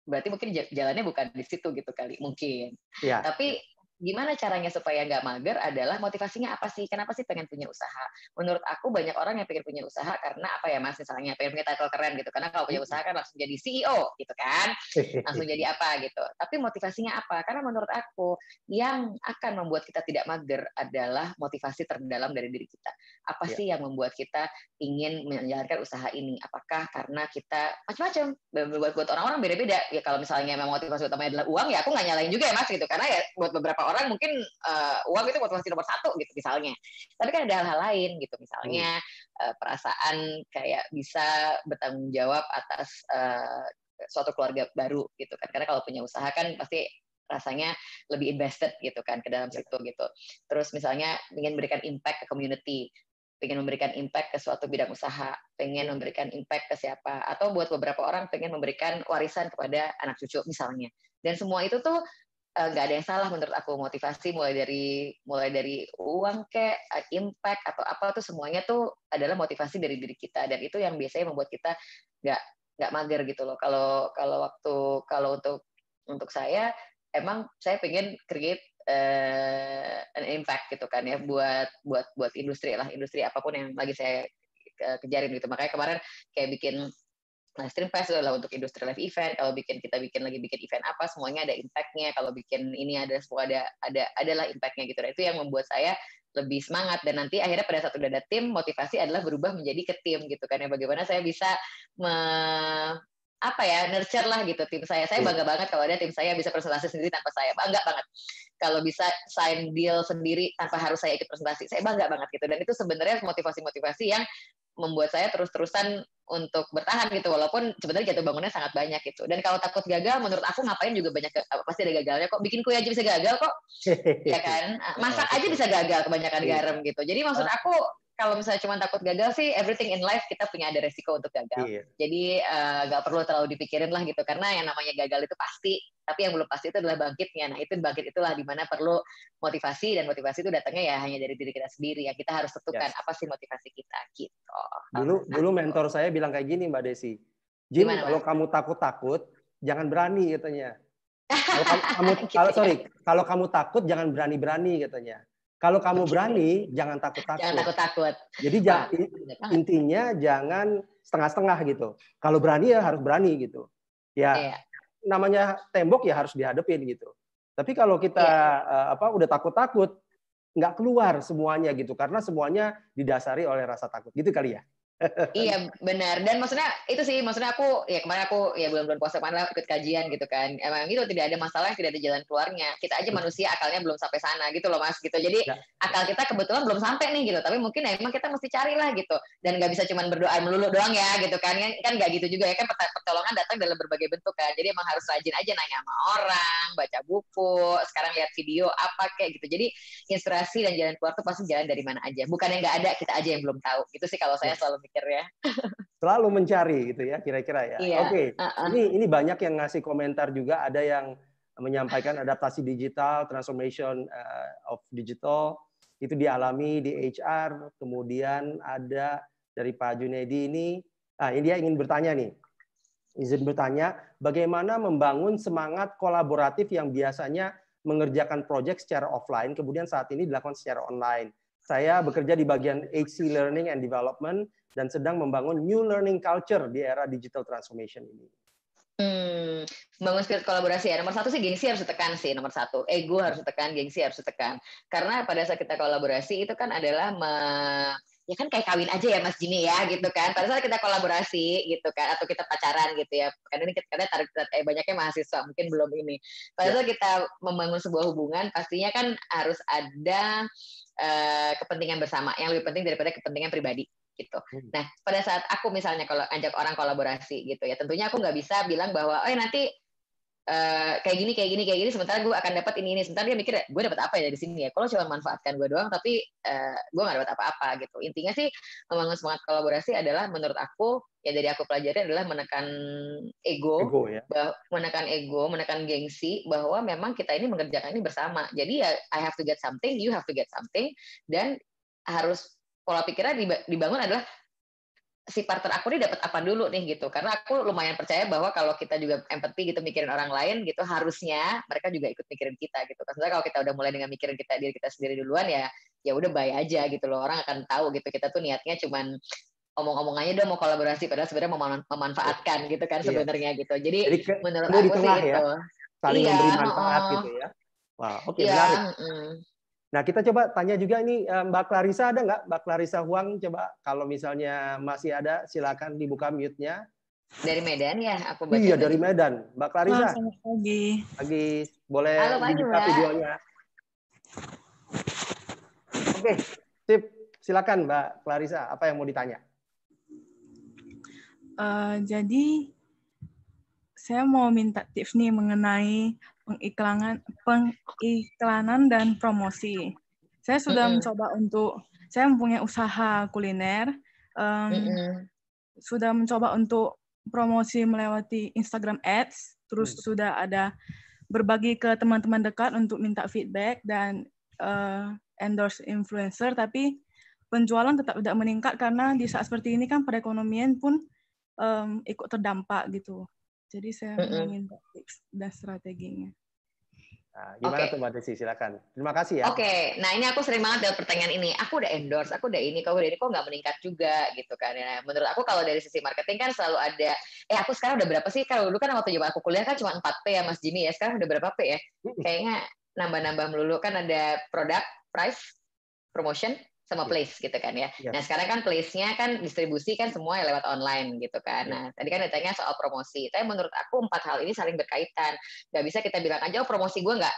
berarti mungkin jalannya bukan di situ gitu kali mungkin. Ya. tapi gimana caranya supaya nggak mager adalah motivasinya apa sih? Kenapa sih pengen punya usaha? Menurut aku banyak orang yang pengen punya usaha karena apa ya mas misalnya pengen punya title keren gitu. Karena kalau punya usaha kan langsung jadi CEO gitu kan, langsung jadi apa gitu. Tapi motivasinya apa? Karena menurut aku yang akan membuat kita tidak mager adalah motivasi terdalam dari diri kita. Apa yeah. sih yang membuat kita ingin menjalankan usaha ini? Apakah karena kita macam-macam? Buat buat orang-orang beda-beda. Ya kalau misalnya memang motivasi utamanya adalah uang, ya aku nggak nyalain juga ya mas gitu. Karena ya buat beberapa orang mungkin uh, uang itu motivasi nomor satu gitu misalnya tapi kan ada hal-hal lain gitu misalnya uh, perasaan kayak bisa bertanggung jawab atas uh, suatu keluarga baru gitu kan karena kalau punya usaha kan pasti rasanya lebih invested gitu kan ke dalam situ gitu terus misalnya ingin memberikan impact ke community pengen memberikan impact ke suatu bidang usaha, pengen memberikan impact ke siapa, atau buat beberapa orang pengen memberikan warisan kepada anak cucu misalnya. Dan semua itu tuh Eh, nggak ada yang salah menurut aku. Motivasi mulai dari mulai dari uang ke eh, impact atau apa tuh semuanya tuh adalah motivasi dari diri kita. Dan itu yang biasanya membuat kita nggak nggak mager gitu loh. Kalau kalau waktu kalau untuk untuk saya emang saya pengen create uh, an impact gitu kan ya buat buat buat industri lah industri apa pun yang lagi saya kejarin gitu makanya kemarin kayak bikin Nah, Streamfest adalah untuk industri live event. Kalau bikin kita bikin lagi bikin event apa, semuanya ada impact-nya. Kalau bikin ini ada semua ada ada adalah impact-nya gitu. Nah, itu yang membuat saya lebih semangat dan nanti akhirnya pada saat udah ada tim motivasi adalah berubah menjadi ke tim gitu kan ya bagaimana saya bisa me, apa ya nurture lah gitu tim saya. Saya iya. bangga banget kalau ada tim saya bisa presentasi sendiri tanpa saya. Bangga banget. Kalau bisa sign deal sendiri tanpa harus saya ikut presentasi. Saya bangga banget gitu. Dan itu sebenarnya motivasi-motivasi yang membuat saya terus-terusan untuk bertahan gitu. Walaupun sebenarnya jatuh bangunnya sangat banyak gitu. Dan kalau takut gagal menurut aku ngapain juga banyak pasti ada gagalnya kok. Bikin kue aja bisa gagal kok. Ya kan? Masak aja bisa gagal kebanyakan iya. garam gitu. Jadi maksud ah. aku kalau misalnya cuma takut gagal sih everything in life kita punya ada resiko untuk gagal. Iya. Jadi uh, eh, gak perlu terlalu dipikirin lah gitu karena yang namanya gagal itu pasti, tapi yang belum pasti itu adalah bangkitnya. Nah itu bangkit itulah di mana perlu motivasi dan motivasi itu datangnya ya hanya dari diri kita sendiri. Yang kita harus tentukan yes. apa sih motivasi kita gitu. Dulu nah, dulu mentor saya bilang kayak gini Mbak Desi, Jim kalau kamu takut-takut jangan berani katanya. kalau kamu, gitu kalau ya? sorry kalau kamu takut jangan berani-berani katanya. Kalau kamu berani, jangan takut-takut. Jangan takut-takut. Jadi nah, intinya jangan setengah-setengah gitu. Kalau berani ya harus berani gitu. Ya iya. namanya tembok ya harus dihadapin gitu. Tapi kalau kita iya. uh, apa udah takut-takut, nggak keluar semuanya gitu karena semuanya didasari oleh rasa takut gitu kali ya iya benar. Dan maksudnya itu sih maksudnya aku ya kemarin aku ya bulan-bulan puasa kemarin ikut kajian gitu kan. Emang itu tidak ada masalah tidak ada jalan keluarnya. Kita aja manusia akalnya belum sampai sana gitu loh mas gitu. Jadi ya. akal kita kebetulan belum sampai nih gitu. Tapi mungkin emang kita mesti carilah gitu. Dan nggak bisa cuma berdoa melulu doang ya gitu kan. Kan nggak gitu juga ya kan pertolongan datang dalam berbagai bentuk kan. Jadi emang harus rajin aja nanya sama orang baca buku sekarang lihat video apa kayak gitu. Jadi inspirasi dan jalan keluar tuh pasti jalan dari mana aja. Bukan yang nggak ada kita aja yang belum tahu. Itu sih kalau saya ya. selalu mikir ya. Selalu mencari gitu ya kira-kira ya. Iya. Oke. Okay. Uh -uh. Ini ini banyak yang ngasih komentar juga ada yang menyampaikan adaptasi digital, transformation uh, of digital itu dialami di HR. Kemudian ada dari Pak Junedi ini, ah ini dia ingin bertanya nih. Izin bertanya, bagaimana membangun semangat kolaboratif yang biasanya mengerjakan proyek secara offline, kemudian saat ini dilakukan secara online. Saya bekerja di bagian HC Learning and Development dan sedang membangun new learning culture di era digital transformation ini. Hmm, membangun spirit kolaborasi ya. Nomor satu sih gengsi harus ditekan sih. Nomor satu, ego harus ditekan, gengsi harus ditekan. Karena pada saat kita kolaborasi itu kan adalah ya kan kayak kawin aja ya Mas Jimmy ya gitu kan. Pada saat kita kolaborasi gitu kan atau kita pacaran gitu ya. Karena ini kita tarik eh, banyaknya mahasiswa mungkin belum ini. Pada ya. saat kita membangun sebuah hubungan pastinya kan harus ada uh, kepentingan bersama yang lebih penting daripada kepentingan pribadi gitu. Hmm. Nah, pada saat aku misalnya kalau ajak orang kolaborasi gitu ya, tentunya aku nggak bisa bilang bahwa, oh nanti uh, kayak gini, kayak gini, kayak gini, sementara gue akan dapat ini ini. Sementara dia mikir, gue dapat apa ya dari sini ya? Kalau cuma manfaatkan gue doang, tapi uh, gue nggak dapat apa-apa gitu. Intinya sih membangun semangat kolaborasi adalah menurut aku ya dari aku pelajari adalah menekan ego, ego ya. menekan ego, menekan gengsi bahwa memang kita ini mengerjakan ini bersama. Jadi ya I have to get something, you have to get something, dan harus pola pikirnya dibangun adalah si partner aku ini dapat apa dulu nih gitu. Karena aku lumayan percaya bahwa kalau kita juga empati gitu mikirin orang lain gitu harusnya mereka juga ikut mikirin kita gitu. Karena kalau kita udah mulai dengan mikirin kita diri kita sendiri duluan ya ya udah baik aja gitu loh. Orang akan tahu gitu. Kita tuh niatnya cuman omong-omongannya udah mau kolaborasi padahal sebenarnya mau memanfaatkan gitu kan iya. sebenarnya gitu. Jadi, jadi ke, menurut aku sih ya, itu saling iya, memberi manfaat uh, gitu ya. Wah oke okay, iya, menarik. mm, Nah, kita coba tanya juga ini eh, Mbak Clarissa ada nggak? Mbak Clarissa Huang, coba kalau misalnya masih ada, silakan dibuka mute-nya. Dari Medan ya, aku baca. Iya, dari Medan. Mbak Clarissa. Selamat pagi. Pagi. Boleh Halo, dibuka Mbak. videonya. Oke, sip. Silakan Mbak Clarissa, apa yang mau ditanya? Uh, jadi, saya mau minta tips nih mengenai pengiklanan pengiklanan dan promosi. Saya sudah mm -hmm. mencoba untuk saya mempunyai usaha kuliner. Um, mm -hmm. Sudah mencoba untuk promosi melewati Instagram Ads, terus mm -hmm. sudah ada berbagi ke teman-teman dekat untuk minta feedback dan uh, endorse influencer, tapi penjualan tetap tidak meningkat karena di saat seperti ini kan perekonomian pun um, ikut terdampak gitu. Jadi saya mm -hmm. ingin tips dan strateginya. Nah, gimana okay. tuh Mbak Desi? Silakan. Terima kasih ya. Oke, okay. nah ini aku sering banget dapat pertanyaan ini. Aku udah endorse, aku udah ini, kok udah ini kok nggak meningkat juga gitu kan. Nah, menurut aku kalau dari sisi marketing kan selalu ada, eh aku sekarang udah berapa sih? Kalau dulu kan waktu zaman aku kuliah kan cuma 4P ya Mas Jimmy ya. Sekarang udah berapa P ya? Kayaknya nambah-nambah melulu kan ada produk, price, promotion, sama iya. place gitu kan ya. Yeah. Nah sekarang kan place-nya kan distribusi kan semua lewat online gitu kan. Yeah. Nah tadi kan ditanya soal promosi. Tapi menurut aku empat hal ini saling berkaitan. Gak bisa kita bilang aja oh promosi gue nggak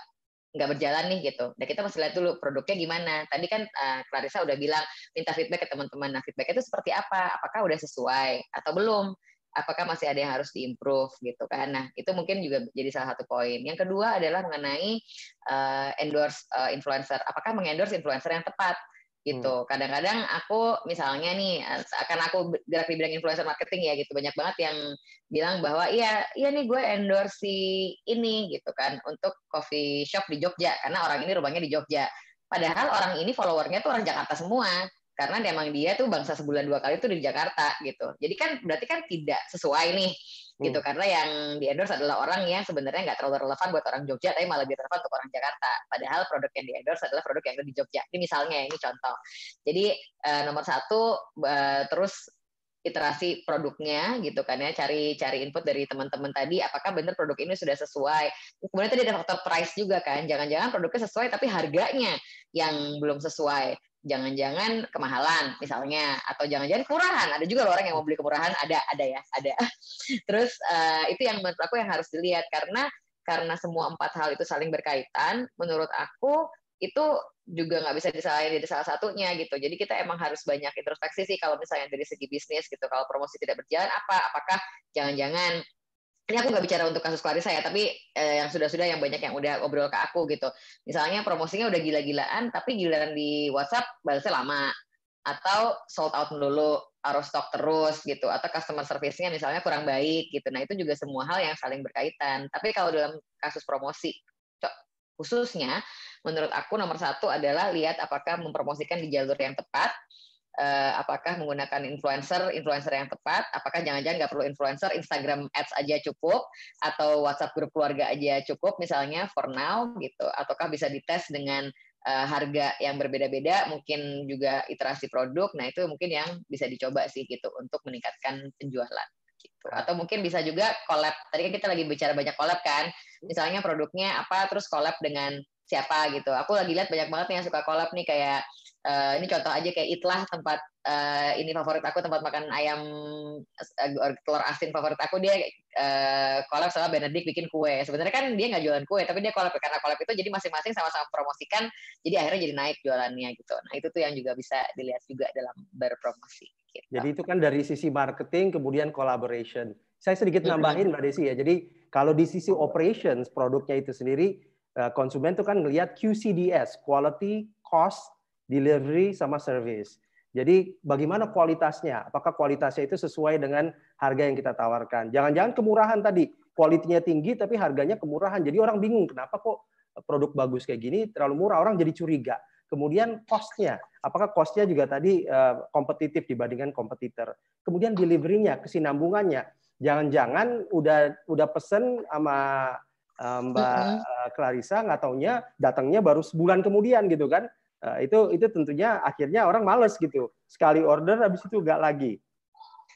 nggak berjalan nih gitu. Nah kita mesti lihat dulu produknya gimana. Tadi kan uh, Clarissa udah bilang minta feedback ke teman-teman. Nah feedback itu seperti apa? Apakah udah sesuai atau belum? Apakah masih ada yang harus diimprove gitu kan? Nah itu mungkin juga jadi salah satu poin. Yang kedua adalah mengenai uh, endorse uh, influencer. Apakah mengendorse influencer yang tepat? Gitu. Hmm. Kadang-kadang aku misalnya nih akan aku gerak di bidang influencer marketing ya gitu banyak banget yang bilang bahwa iya iya nih gue endorse si ini gitu kan untuk coffee shop di Jogja karena orang ini rumahnya di Jogja. Padahal orang ini followernya tuh orang Jakarta semua karena memang dia tuh bangsa sebulan dua kali tuh di Jakarta gitu. Jadi kan berarti kan tidak sesuai nih gitu. Hmm. karena yang di endorse adalah orang yang sebenarnya nggak terlalu relevan buat orang Jogja tapi malah lebih relevan untuk orang Jakarta. Padahal produk yang di endorse adalah produk yang ada di Jogja. Ini misalnya ini contoh. Jadi uh, nomor satu uh, terus iterasi produknya gitu kan ya. Cari cari input dari teman-teman tadi apakah benar produk ini sudah sesuai. Kemudian tadi ada faktor price juga kan. Jangan-jangan produknya sesuai tapi harganya yang belum sesuai jangan-jangan kemahalan misalnya. Atau jangan-jangan kemurahan. Ada juga orang yang mau beli kemurahan. Ada ada ya ada. Terus uh, itu yang menurut aku yang harus dilihat. Karena karena semua empat hal itu saling berkaitan menurut aku itu juga nggak bisa disalahin dari salah satunya gitu. Jadi kita emang harus banyak introspeksi sih kalau misalnya dari segi bisnis gitu. Kalau promosi tidak berjalan apa? Apakah jangan-jangan ini aku nggak bicara untuk kasus Clarissa ya, tapi eh, yang sudah-sudah yang banyak yang udah ngobrol ke aku gitu. Misalnya promosinya udah gila-gilaan, tapi giliran di WhatsApp balasnya lama, atau sold out dulu, harus stok terus gitu, atau customer service-nya misalnya kurang baik gitu. Nah itu juga semua hal yang saling berkaitan. Tapi kalau dalam kasus promosi khususnya, menurut aku nomor satu adalah lihat apakah mempromosikan di jalur yang tepat, uh, apakah menggunakan influencer influencer yang tepat? Apakah jangan-jangan nggak perlu influencer? Instagram ads aja cukup? Atau WhatsApp grup keluarga aja cukup misalnya for now gitu. Ataukah bisa dites dengan uh, harga yang berbeda-beda? Mungkin juga iterasi produk. Nah itu mungkin yang bisa dicoba sih gitu untuk meningkatkan penjualan gitu. Atau mungkin bisa juga collab. Tadi kan kita lagi bicara banyak collab kan? Misalnya produknya apa terus collab dengan siapa gitu. Aku lagi lihat banyak banget yang suka collab nih kayak uh, ini contoh aja kayak itlah tempat uh, ini favorit aku tempat makan ayam uh, telur asin favorit aku. Dia uh, collab sama Benedict bikin kue. Sebenarnya kan dia nggak jualan kue tapi dia collab karena collab itu jadi masing-masing sama-sama promosikan jadi akhirnya jadi naik jualannya gitu. Nah itu tuh yang juga bisa dilihat juga dalam berpromosi gitu. jadi itu kan dari sisi marketing kemudian collaboration. Saya sedikit nambahin mbak Desi ya. Jadi kalau di sisi operations produknya itu sendiri konsumen tuh kan melihat QCDS quality cost delivery sama service. Jadi bagaimana kualitasnya? Apakah kualitasnya itu sesuai dengan harga yang kita tawarkan? Jangan-jangan kemurahan tadi, kualitinya tinggi tapi harganya kemurahan. Jadi orang bingung kenapa kok produk bagus kayak gini terlalu murah, orang jadi curiga. Kemudian cost-nya, apakah cost-nya juga tadi uh, kompetitif dibandingkan kompetitor? Kemudian delivery-nya, kesinambungannya. Jangan-jangan udah udah pesen sama uh, Mbak uh, Clarissa nggak taunya datangnya baru sebulan kemudian gitu kan? Eh, itu itu tentunya akhirnya orang males gitu. Sekali order habis itu nggak lagi.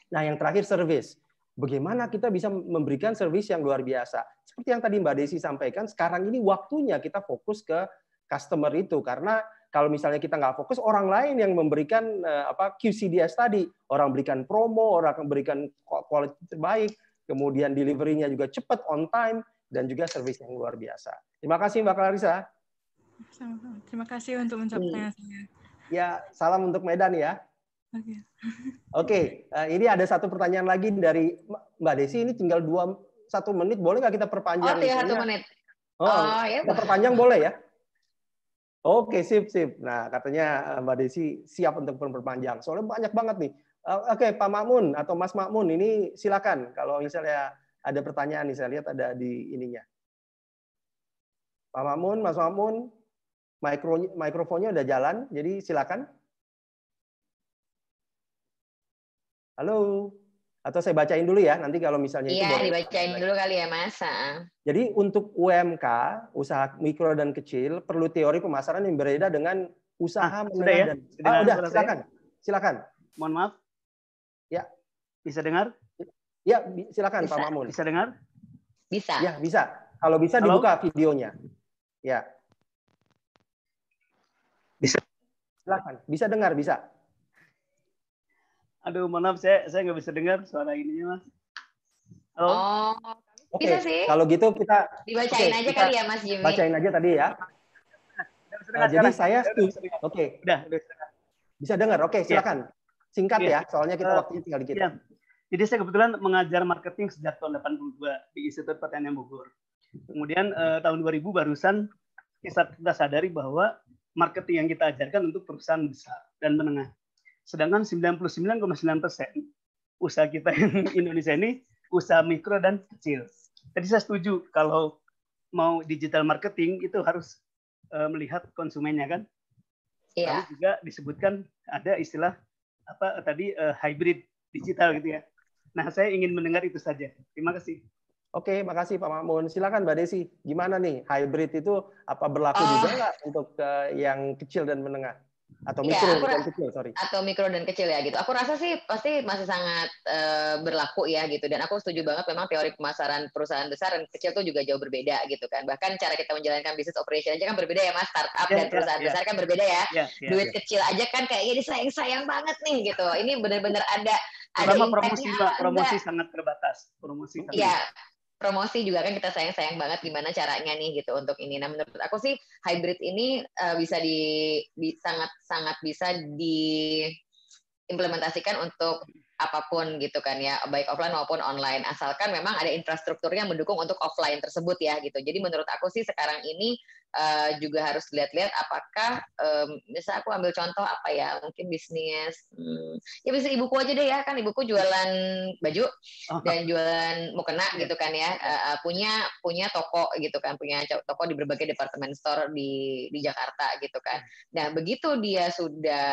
Nah, yang terakhir service. Bagaimana kita bisa memberikan service yang luar biasa? Seperti yang tadi Mbak Desi sampaikan, sekarang ini waktunya kita fokus ke customer itu karena kalau misalnya kita nggak fokus, orang lain yang memberikan eh, apa QCDS tadi, orang berikan promo, orang memberikan quality terbaik, kemudian delivery-nya juga cepat, on time, dan juga service yang luar biasa. Terima kasih Mbak Clarissa. Terima kasih untuk menjawabnya. saya. Ya, salam untuk Medan ya. Oke. Okay. Oke, uh, ini ada satu pertanyaan lagi dari Mbak Desi. Ini tinggal dua satu menit, boleh nggak kita perpanjang? Oh, iya, satu menit. Oh, oh ya. Kita perpanjang boleh ya? Oke, sip, sip. Nah, katanya eh, Mbak Desi siap untuk perpanjang. Soalnya banyak banget nih. Uh, Oke, Pak Makmun atau Mas Makmun, ini silakan. Kalau misalnya ada pertanyaan nih, saya lihat ada di ininya. Pak Makmun, Mas Makmun, Mikro, mikrofonnya udah jalan, jadi silakan. Halo, Atau saya bacain dulu ya, nanti kalau misalnya iya, itu boleh. dibacain dulu kali ya Mas. Jadi untuk UMK, usaha mikro dan kecil, perlu teori pemasaran yang berbeda dengan usaha Ah, menengah ya? dan Sudah Ah, udah, silakan. Silakan. Mohon maaf. Ya. Bisa dengar? Ya, silakan Pak Bisa. Mamun. Bisa dengar? Bisa. Ya, bisa. Kalau bisa Halo? dibuka videonya. Ya. Bisa. Silakan. Bisa dengar, bisa. Aduh, mohon maaf saya saya nggak bisa dengar suara ininya, Mas. Halo? Oh, Oke. Bisa sih. Kalau gitu kita dibacain Oke, aja kita kali ya Mas Jimmy. bacain aja tadi ya. Nah, jadi sekarang? saya setuju. Oke, Udah, udah bisa dengar. bisa dengar. Oke, silakan. Singkat Iya. ya, soalnya kita Eh, waktunya tinggal dikit. Iya. Jadi saya kebetulan mengajar marketing sejak tahun 82 di Institut Pertanian Bogor. Kemudian eh, tahun 2000 barusan kita, kita sadari bahwa marketing yang kita ajarkan untuk perusahaan besar dan menengah. Sedangkan 99,9 persen usaha kita yang Indonesia ini usaha mikro dan kecil. Jadi saya setuju kalau mau digital marketing itu harus eh, melihat konsumennya kan. Iya. Lalu juga disebutkan ada istilah apa tadi eh, hybrid digital gitu ya. Nah, saya ingin mendengar itu saja. Terima kasih. Oke, makasih Pak Mamun. Silakan Mbak Desi. Gimana nih hybrid itu apa berlaku Oh. juga nggak untuk eh, yang kecil dan menengah atau Iya, mikro aku dan kecil? Sorry. atau mikro dan kecil ya gitu. Aku rasa sih pasti masih sangat eh, berlaku ya gitu. Dan aku setuju banget memang teori pemasaran perusahaan besar dan kecil tuh juga jauh berbeda gitu kan. Bahkan cara kita menjalankan bisnis operation aja kan berbeda ya mas. Startup Ya, dan ya, perusahaan ya. besar kan berbeda ya. Ya, ya, Duit ya. kecil aja kan kayaknya disayang-sayang banget nih gitu. Ini benar-benar ada ada Terutama promosi, ada. Promosi sangat terbatas. Promosi sangat Iya, promosi juga kan kita sayang-sayang banget gimana caranya nih gitu untuk ini. Nah, menurut aku sih hybrid ini eh, bisa di, di sangat bisa diimplementasikan untuk apa pun gitu kan ya, baik offline maupun online. Asalkan memang ada infrastruktur yang mendukung untuk offline tersebut ya gitu. Jadi menurut aku sih sekarang ini eh, juga harus lihat-lihat apakah em, misal aku ambil contoh apa ya, mungkin bisnis hmm, ya bisa ibuku aja deh ya, kan ibuku jualan baju Oh, dan jualan mukena Iya. gitu kan ya eh, punya punya toko gitu kan punya toko di berbagai departemen store di di Jakarta gitu kan. Nah begitu dia sudah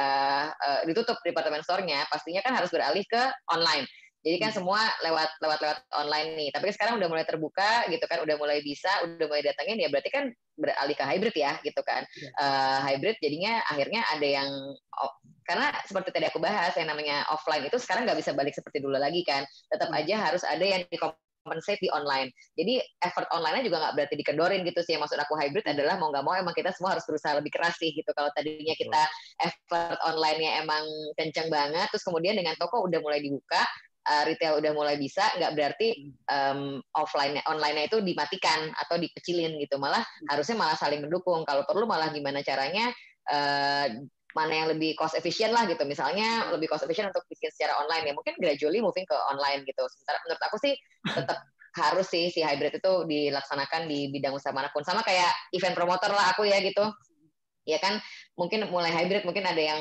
eh, ditutup departemen store-nya pastinya kan harus beralih ke online jadi kan Hmm. semua lewat lewat lewat online nih. Tapi sekarang udah mulai terbuka gitu kan udah mulai bisa udah mulai datangin ya berarti kan beralih ke hybrid ya gitu kan. Eh, hybrid jadinya akhirnya ada yang oh, karena seperti tadi aku bahas yang namanya offline itu sekarang nggak bisa balik seperti dulu lagi kan. Tetap Hmm. aja harus ada yang dikompensate di online. Jadi effort online-nya juga nggak berarti dikendorin gitu sih. Maksud aku hybrid adalah mau nggak mau emang kita semua harus berusaha lebih keras sih gitu. Kalau tadinya kita effort online-nya emang kenceng banget terus kemudian dengan toko udah mulai dibuka uh, retail udah mulai bisa nggak berarti um, offline online-nya itu dimatikan atau dikecilin gitu. Malah harusnya malah saling mendukung. Kalau perlu malah gimana caranya uh, mana yang lebih cost efficient lah gitu. Misalnya lebih cost efficient untuk bikin secara online ya. Mungkin gradually moving ke online gitu. Sementara menurut aku sih tetap harus sih si hybrid itu dilaksanakan di bidang usaha mana pun. Sama kayak event promoter lah aku ya gitu. Ya kan? Mungkin mulai hybrid mungkin ada yang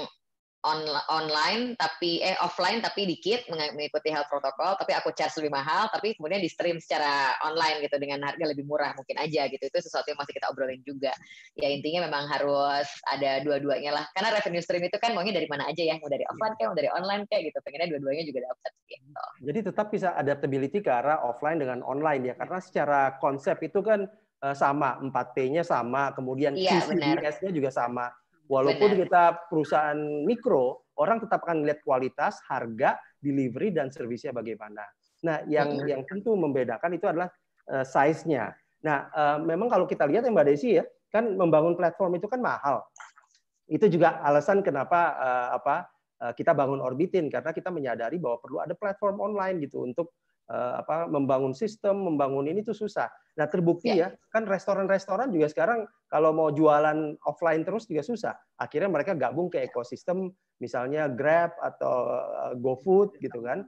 on, online tapi eh offline tapi dikit meng- mengikuti health protocol tapi aku charge lebih mahal tapi kemudian di stream secara online gitu dengan harga lebih murah mungkin aja gitu. Itu sesuatu yang masih kita obrolin juga. Ya intinya memang harus ada dua-duanya lah. Karena revenue stream itu kan maunya dari mana aja ya mau dari offline kayak mau dari online kayak gitu. Pengennya dua-duanya juga dapat gitu. Jadi tetap bisa adaptability ke arah offline dengan online ya, karena secara konsep itu kan eh, sama, 4P-nya sama, kemudian benar. CCDS-nya juga sama. Walaupun Benar. kita perusahaan mikro, orang tetap akan lihat kualitas, harga, delivery, dan servisnya bagaimana. Nah, yang Mm-mm. yang tentu membedakan itu adalah eh, size-nya. Nah, eh, memang kalau kita lihat ya Mbak Desi ya, kan membangun platform itu kan mahal. Itu juga alasan kenapa eh, apa eh, kita bangun Orbitin karena kita menyadari bahwa perlu ada platform online gitu untuk apa membangun sistem, membangun ini tuh susah. Nah, terbukti ya, kan restoran-restoran juga sekarang kalau mau jualan offline terus juga susah. Akhirnya mereka gabung ke ekosistem misalnya Grab atau eh, GoFood gitu kan.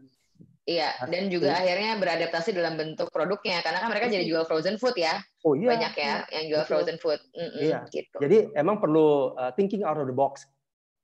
iya dan juga Betul. akhirnya beradaptasi dalam bentuk produknya karena kan mereka jadi jual frozen food ya Oh iya. banyak ya yang jual frozen food Mm-mm, Iya. gitu Jadi emang perlu uh, thinking out of the box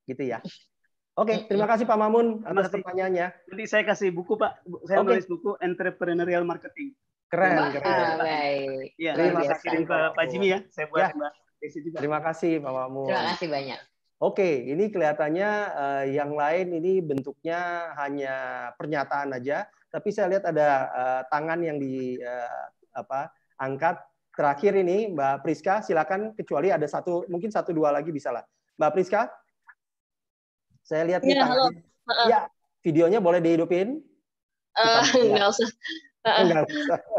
gitu ya. Oke, terima kasih Pak Mamun atas pertanyaannya. Nanti saya kasih buku, Pak. Saya Oke. nulis buku Entrepreneurial Marketing. Keren, Wah, keren. baik Iya, Terima kasih, kirim ke Pak. Pak Jimmy ya. Saya buat Ya. Mbak Desi juga. Terima kasih Pak Mamun. terima kasih banyak Oke, ini kelihatannya eh, yang lain ini bentuknya hanya pernyataan aja tapi saya lihat ada uh, tangan yang di uh, apa angkat. Terakhir ini Mbak Priska, silakan kecuali ada satu mungkin satu dua lagi bisa lah. Mbak Priska, saya lihat ya, halo. Uh, ya, videonya boleh dihidupin? Uh, enggak usah. Uh, enggak usah.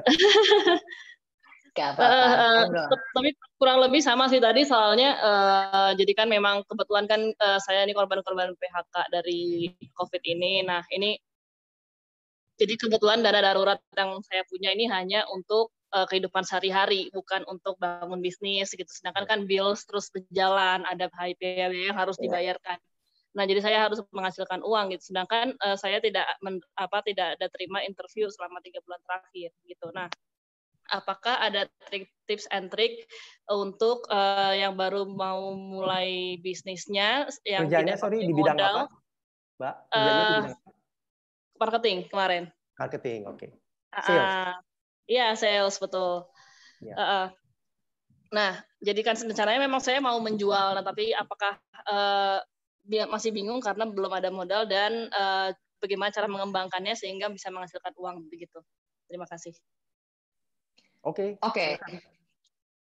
Gak apa-apa. Uh, tapi kurang lebih sama sih tadi soalnya uh, jadi kan memang kebetulan kan uh, saya ini korban-korban PHK dari COVID ini. Nah ini jadi kebetulan dana darurat yang saya punya ini hanya untuk uh, kehidupan sehari-hari, bukan untuk bangun bisnis gitu. Sedangkan kan bills terus berjalan, ada HIP yang harus iya. dibayarkan. Nah, jadi saya harus menghasilkan uang gitu. Sedangkan uh, saya tidak men, apa tidak ada terima interview selama tiga bulan terakhir gitu. Nah, apakah ada trik, tips and trick untuk uh, yang baru mau mulai bisnisnya yang Kerjanya, tidak sorry, di bidang modal, apa? Mbak, uh, marketing kemarin. Marketing, oke. Okay. Sales. Uh, iya, sales betul. Yeah. Ya. Uh, nah, jadi kan rencananya memang saya mau menjual, nah, tapi apakah uh, masih bingung karena belum ada modal dan uh, bagaimana cara mengembangkannya sehingga bisa menghasilkan uang begitu. Terima kasih. Oke. Okay. Oke. Okay.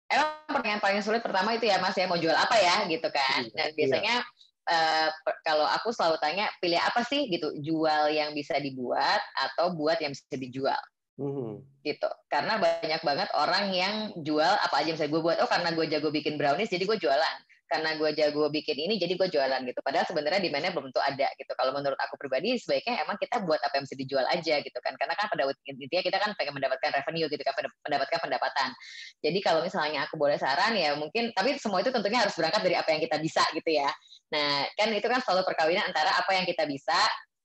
Emang pertanyaan paling sulit pertama itu ya Mas ya mau jual apa ya gitu kan. Iya, Dan biasanya iya. uh, kalau aku selalu tanya pilih apa sih gitu jual yang bisa dibuat atau buat yang bisa dijual. Mm-hmm. gitu karena banyak banget orang yang jual apa aja misalnya gue buat oh karena gue jago bikin brownies jadi gue jualan karena gue jago bikin ini jadi gue jualan gitu. Padahal sebenarnya di mana belum tentu ada gitu. Kalau menurut aku pribadi sebaiknya emang kita buat apa yang bisa dijual aja gitu kan. Karena kan pada intinya kita kan pengen mendapatkan revenue gitu kan mendapatkan pendapatan. Jadi kalau misalnya aku boleh saran ya mungkin tapi semua itu tentunya harus berangkat dari apa yang kita bisa gitu ya. Nah kan itu kan selalu perkawinan antara apa yang kita bisa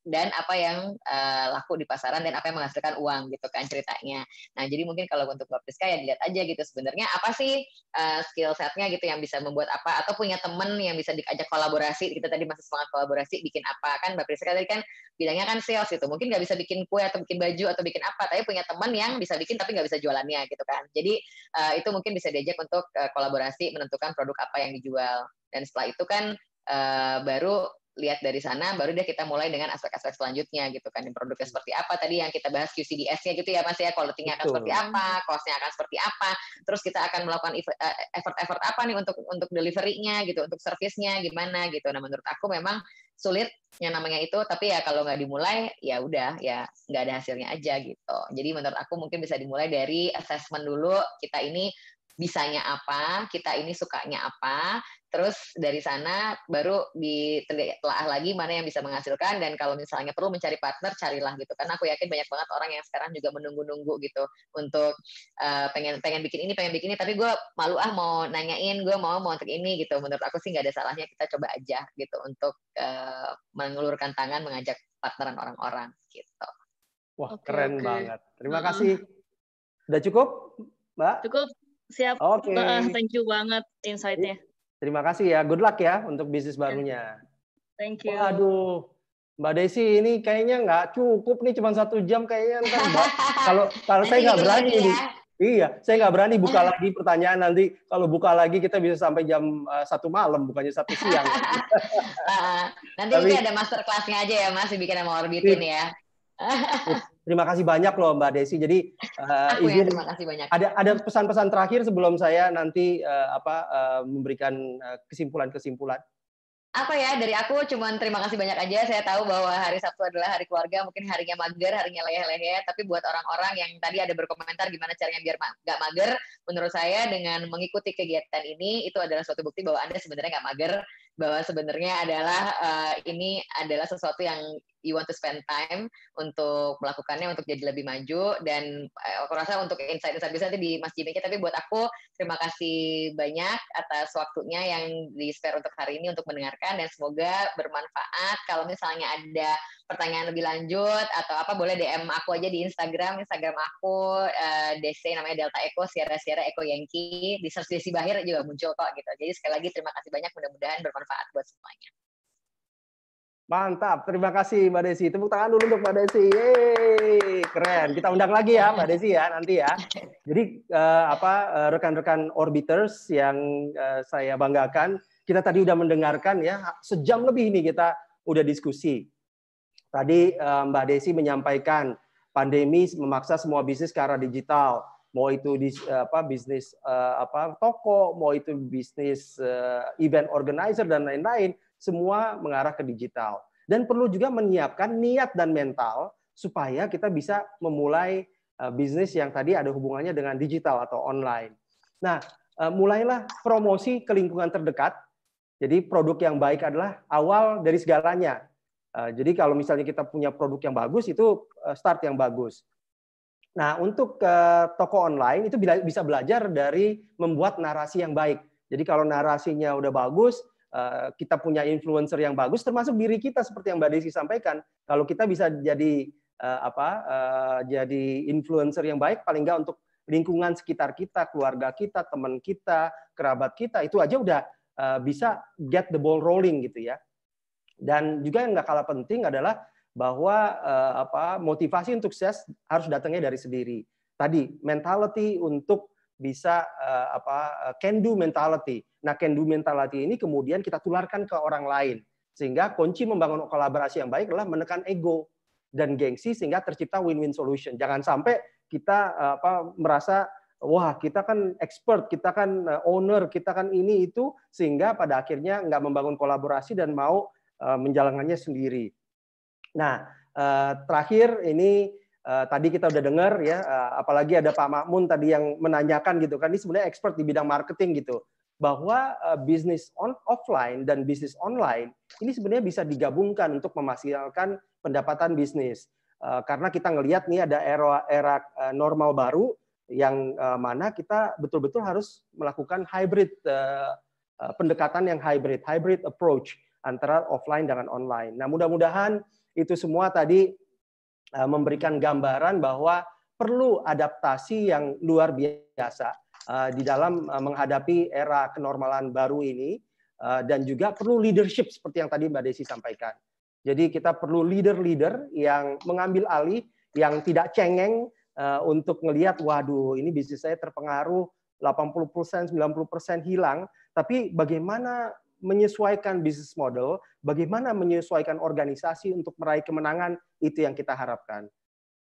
dan apa yang uh, laku di pasaran dan apa yang menghasilkan uang gitu kan ceritanya. Nah jadi mungkin kalau untuk Mbak Priska ya dilihat aja gitu sebenarnya apa sih uh, skill setnya gitu yang bisa membuat apa atau punya temen yang bisa diajak kolaborasi kita tadi masih semangat kolaborasi bikin apa kan Mbak Priska tadi kan bilangnya kan sales gitu mungkin nggak bisa bikin kue atau bikin baju atau bikin apa tapi punya teman yang bisa bikin tapi nggak bisa jualannya gitu kan. Jadi uh, itu mungkin bisa diajak untuk uh, kolaborasi menentukan produk apa yang dijual dan setelah itu kan uh, baru lihat dari sana baru deh kita mulai dengan aspek-aspek selanjutnya gitu kan produknya seperti apa. Tadi yang kita bahas QCDS-nya gitu ya Mas ya. Quality-nya akan seperti apa cost-nya akan seperti apa. Terus kita akan melakukan eh, effort-effort apa nih untuk untuk delivery-nya gitu untuk service-nya gimana gitu. Nah menurut aku memang sulit yang namanya itu tapi ya kalau nggak dimulai ya udah ya nggak ada hasilnya aja gitu. Jadi menurut aku mungkin bisa dimulai dari assessment dulu kita ini bisanya apa, kita ini sukanya apa, terus dari sana baru ditelaah lagi mana yang bisa menghasilkan dan kalau misalnya perlu mencari partner carilah gitu. Karena aku yakin banyak banget orang yang sekarang juga menunggu-nunggu gitu untuk uh, pengen pengen bikin ini pengen bikin ini. Tapi gue malu ah mau nanyain gue mau mau untuk ini gitu. Menurut aku sih nggak ada salahnya kita coba aja gitu untuk uh, mengulurkan tangan mengajak partneran orang-orang gitu. Wah okay, keren okay. banget. Terima kasih. Udah cukup mbak? Cukup Siap. Oke. Okay. Uh, thank you banget insight-nya. Terima kasih ya. Good luck ya untuk bisnis barunya. Thank you. Waduh. Mbak Desi ini kayaknya nggak cukup nih cuma satu jam kayaknya ntar kalau kalau saya nggak berani ya. nih. Iya, saya nggak berani buka lagi pertanyaan nanti. Kalau buka lagi kita bisa sampai jam uh, satu malam, bukannya satu siang. uh, nanti Tapi, ada master kelasnya aja ya, Mas, bikin sama Orbitin iya. ya. Terima kasih banyak loh Mbak Desi. Jadi uh, izin, ya, terima kasih banyak. Ada ada pesan-pesan terakhir sebelum saya nanti uh, apa uh, memberikan kesimpulan-kesimpulan. apa ya dari aku cuma terima kasih banyak aja saya tahu bahwa hari Sabtu adalah hari keluarga mungkin harinya mager harinya lehe-lehe tapi buat orang-orang yang tadi ada berkomentar gimana caranya biar nggak mager menurut saya dengan mengikuti kegiatan ini itu adalah suatu bukti bahwa anda sebenarnya nggak mager bahwa sebenarnya adalah uh, ini adalah sesuatu yang you want to spend time untuk melakukannya untuk jadi lebih maju dan uh, aku rasa untuk insight-insight bisa nanti di Mas Jimmy. Tapi buat aku terima kasih banyak atas waktunya yang di spare untuk hari ini untuk mendengarkan dan semoga bermanfaat. Kalau misalnya ada pertanyaan lebih lanjut atau apa boleh DM aku aja di Instagram Instagram aku uh, eh, DC namanya Delta Eco Sierra Sierra Eco Yankee. Di search Desi Bahir juga muncul kok gitu. Jadi sekali lagi terima kasih banyak mudah-mudahan bermanfaat buat semuanya Mantap, terima kasih Mbak Desi. Tepuk tangan dulu untuk Mbak Desi. Yeay, keren. Kita undang lagi ya Mbak Desi ya nanti ya. Jadi uh, apa uh, rekan-rekan orbiters yang uh, saya banggakan, kita tadi udah mendengarkan ya sejam lebih ini kita udah diskusi. Tadi uh, Mbak Desi menyampaikan pandemi memaksa semua bisnis ke arah digital mau itu di apa bisnis uh, apa toko, mau itu bisnis uh, event organizer dan lain-lain, semua mengarah ke digital. Dan perlu juga menyiapkan niat dan mental supaya kita bisa memulai uh, bisnis yang tadi ada hubungannya dengan digital atau online. Nah, uh, mulailah promosi ke lingkungan terdekat. Jadi produk yang baik adalah awal dari segalanya. Uh, jadi kalau misalnya kita punya produk yang bagus itu start yang bagus. Nah, untuk toko online itu bisa belajar dari membuat narasi yang baik. Jadi kalau narasinya udah bagus, kita punya influencer yang bagus, termasuk diri kita seperti yang Mbak Desi sampaikan. Kalau kita bisa jadi uh, apa, uh, jadi influencer yang baik, paling nggak untuk lingkungan sekitar kita, keluarga kita, teman kita, kerabat kita, itu aja udah bisa get the ball rolling gitu ya. Dan juga yang nggak kalah penting adalah bahwa apa motivasi untuk sukses harus datangnya dari sendiri. Tadi mentality untuk bisa apa can do mentality. Nah, can do mentality ini kemudian kita tularkan ke orang lain. Sehingga kunci membangun kolaborasi yang baik adalah menekan ego dan gengsi sehingga tercipta win-win solution. Jangan sampai kita uh, apa merasa wah kita kan expert, kita kan owner, kita kan ini itu sehingga pada akhirnya nggak membangun kolaborasi dan mau uh, menjalankannya sendiri. Nah, eh, terakhir ini eh, tadi kita udah dengar ya, eh, apalagi ada Pak Makmun tadi yang menanyakan gitu kan, ini sebenarnya expert di bidang marketing gitu, bahwa bisnis on offline dan bisnis online ini sebenarnya bisa digabungkan untuk memaksimalkan pendapatan bisnis. Karena kita ngelihat nih ada era era normal baru yang mana kita betul-betul harus melakukan hybrid pendekatan yang hybrid, hybrid approach antara offline dengan online. Nah, mudah-mudahan itu semua tadi eh, memberikan gambaran bahwa perlu adaptasi yang luar biasa eh, di dalam eh, menghadapi era kenormalan baru ini dan juga perlu leadership seperti yang tadi Mbak Desi sampaikan. Jadi kita perlu leader-leader yang mengambil alih, yang tidak cengeng untuk melihat, waduh ini bisnis saya terpengaruh 80%, 90% hilang, tapi bagaimana menyesuaikan bisnis model, bagaimana menyesuaikan organisasi untuk meraih kemenangan, itu yang kita harapkan.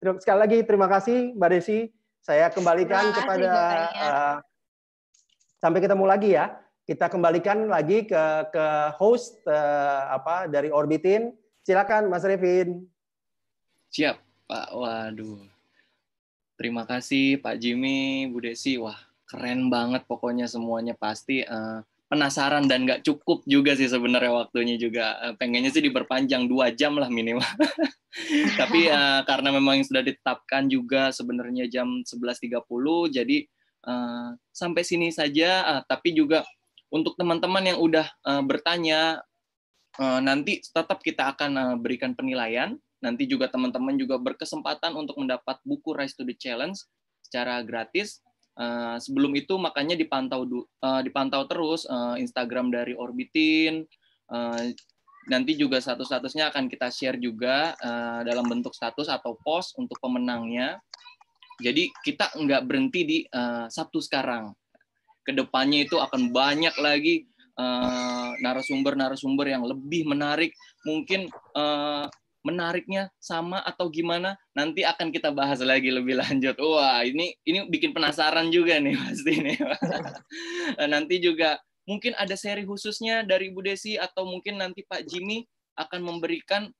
Sekali lagi terima kasih Mbak Desi. Saya kembalikan kepada uh, sampai ketemu lagi ya. Kita kembalikan lagi ke ke host uh, apa dari Orbitin. Silakan Mas Revin. Siap, Pak. Waduh. Terima kasih Pak Jimmy, Bu Desi. Wah, keren banget pokoknya semuanya pasti. Uh, penasaran dan nggak cukup juga sih sebenarnya waktunya juga. Eh, pengennya sih diperpanjang dua jam lah minimal. Tapi uh, karena memang yang sudah ditetapkan juga sebenarnya jam 11.30 jadi uh, sampai sini saja. Uh, tapi juga untuk teman-teman yang udah uh, bertanya uh, nanti tetap kita akan uh, berikan penilaian. Nanti juga teman-teman juga berkesempatan untuk mendapat buku Rise to the Challenge secara gratis Uh, sebelum itu makanya dipantau uh, dipantau terus uh, Instagram dari Orbitin. Uh, nanti juga status-statusnya akan kita share juga uh, dalam bentuk status atau post untuk pemenangnya. Jadi kita nggak berhenti di uh, Sabtu sekarang. Ke depannya itu akan banyak lagi narasumber-narasumber uh, yang lebih menarik. Mungkin uh, menariknya sama atau gimana nanti akan kita bahas lagi lebih lanjut. Wah, ini ini bikin penasaran juga nih pasti nih. nanti juga mungkin ada seri khususnya dari Bu Desi atau mungkin nanti Pak Jimmy akan memberikan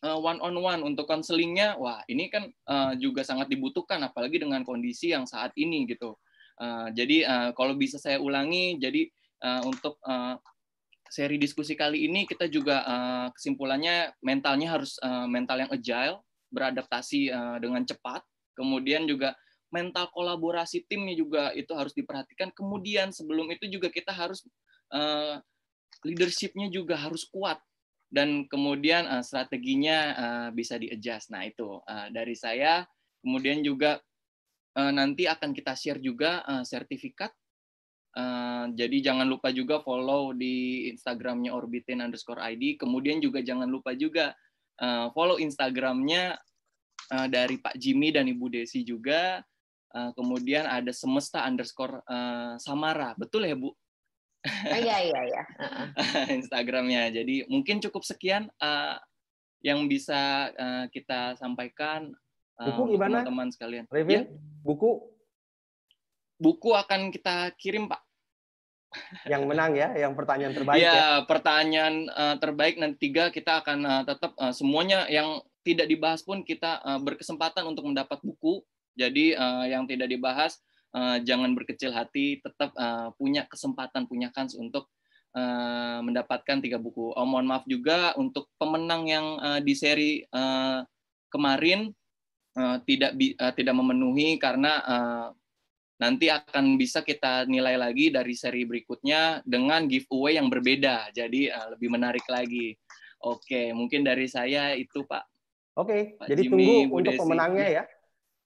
one on one untuk konselingnya. Wah, ini kan uh, juga sangat dibutuhkan apalagi dengan kondisi yang saat ini gitu. Uh, jadi kalau bisa saya ulangi, jadi untuk seri diskusi kali ini kita juga uh, kesimpulannya mentalnya harus uh, mental yang agile, beradaptasi uh, dengan cepat. Kemudian juga mental kolaborasi timnya juga itu harus diperhatikan. Kemudian sebelum itu juga kita harus uh, leadershipnya juga harus kuat dan kemudian uh, strateginya uh, bisa di-adjust. Nah, itu uh, dari saya. Kemudian juga uh, nanti akan kita share juga uh, sertifikat Uh, jadi jangan lupa juga follow di Instagramnya orbitin underscore ID. Kemudian juga jangan lupa juga uh, follow Instagramnya uh, dari Pak Jimmy dan Ibu Desi juga. Uh, kemudian ada semesta underscore uh, Samara. Betul ya Bu? Oh, iya iya iya. Instagramnya. Jadi mungkin cukup sekian uh, yang bisa uh, kita sampaikan. uh, Buku gimana? teman-teman sekalian. Revin, Ya, buku buku akan kita kirim Pak. yang menang ya, yang pertanyaan terbaik ya, ya. pertanyaan uh, terbaik nanti tiga kita akan uh, tetap uh, semuanya yang tidak dibahas pun kita uh, berkesempatan untuk mendapat buku. Jadi uh, yang tidak dibahas uh, jangan berkecil hati, tetap uh, punya kesempatan, punya kans untuk uh, mendapatkan tiga buku. Oh, mohon maaf juga untuk pemenang yang uh, di seri uh, kemarin uh, tidak bi- uh, tidak memenuhi karena uh, nanti akan bisa kita nilai lagi dari seri berikutnya dengan giveaway yang berbeda. Jadi uh, lebih menarik lagi. Oke, mungkin dari saya itu Pak. Oke, Pak jadi Jimmy, tunggu Bu untuk Desi. pemenangnya ya.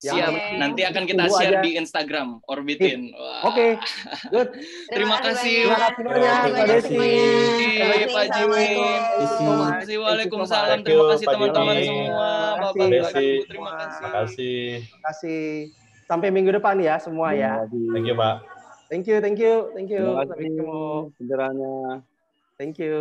Yang Siap, penting nanti akan kita tunggu share aja. di Instagram, orbitin. Wah. Oke, good. Terima kasih. Terima kasih Desi. Terima kasih Pak Jimmy. Terima kasih. Waalaikumsalam. Terima kasih Pak teman-teman semua. Terima Bapak, kasih. Terima kasih. Terima kasih. Sampai minggu depan ya semua ya. Thank you, Pak. Thank you, thank you, thank you. Terima Sampai kasih ketemu. pencerahannya. Thank you.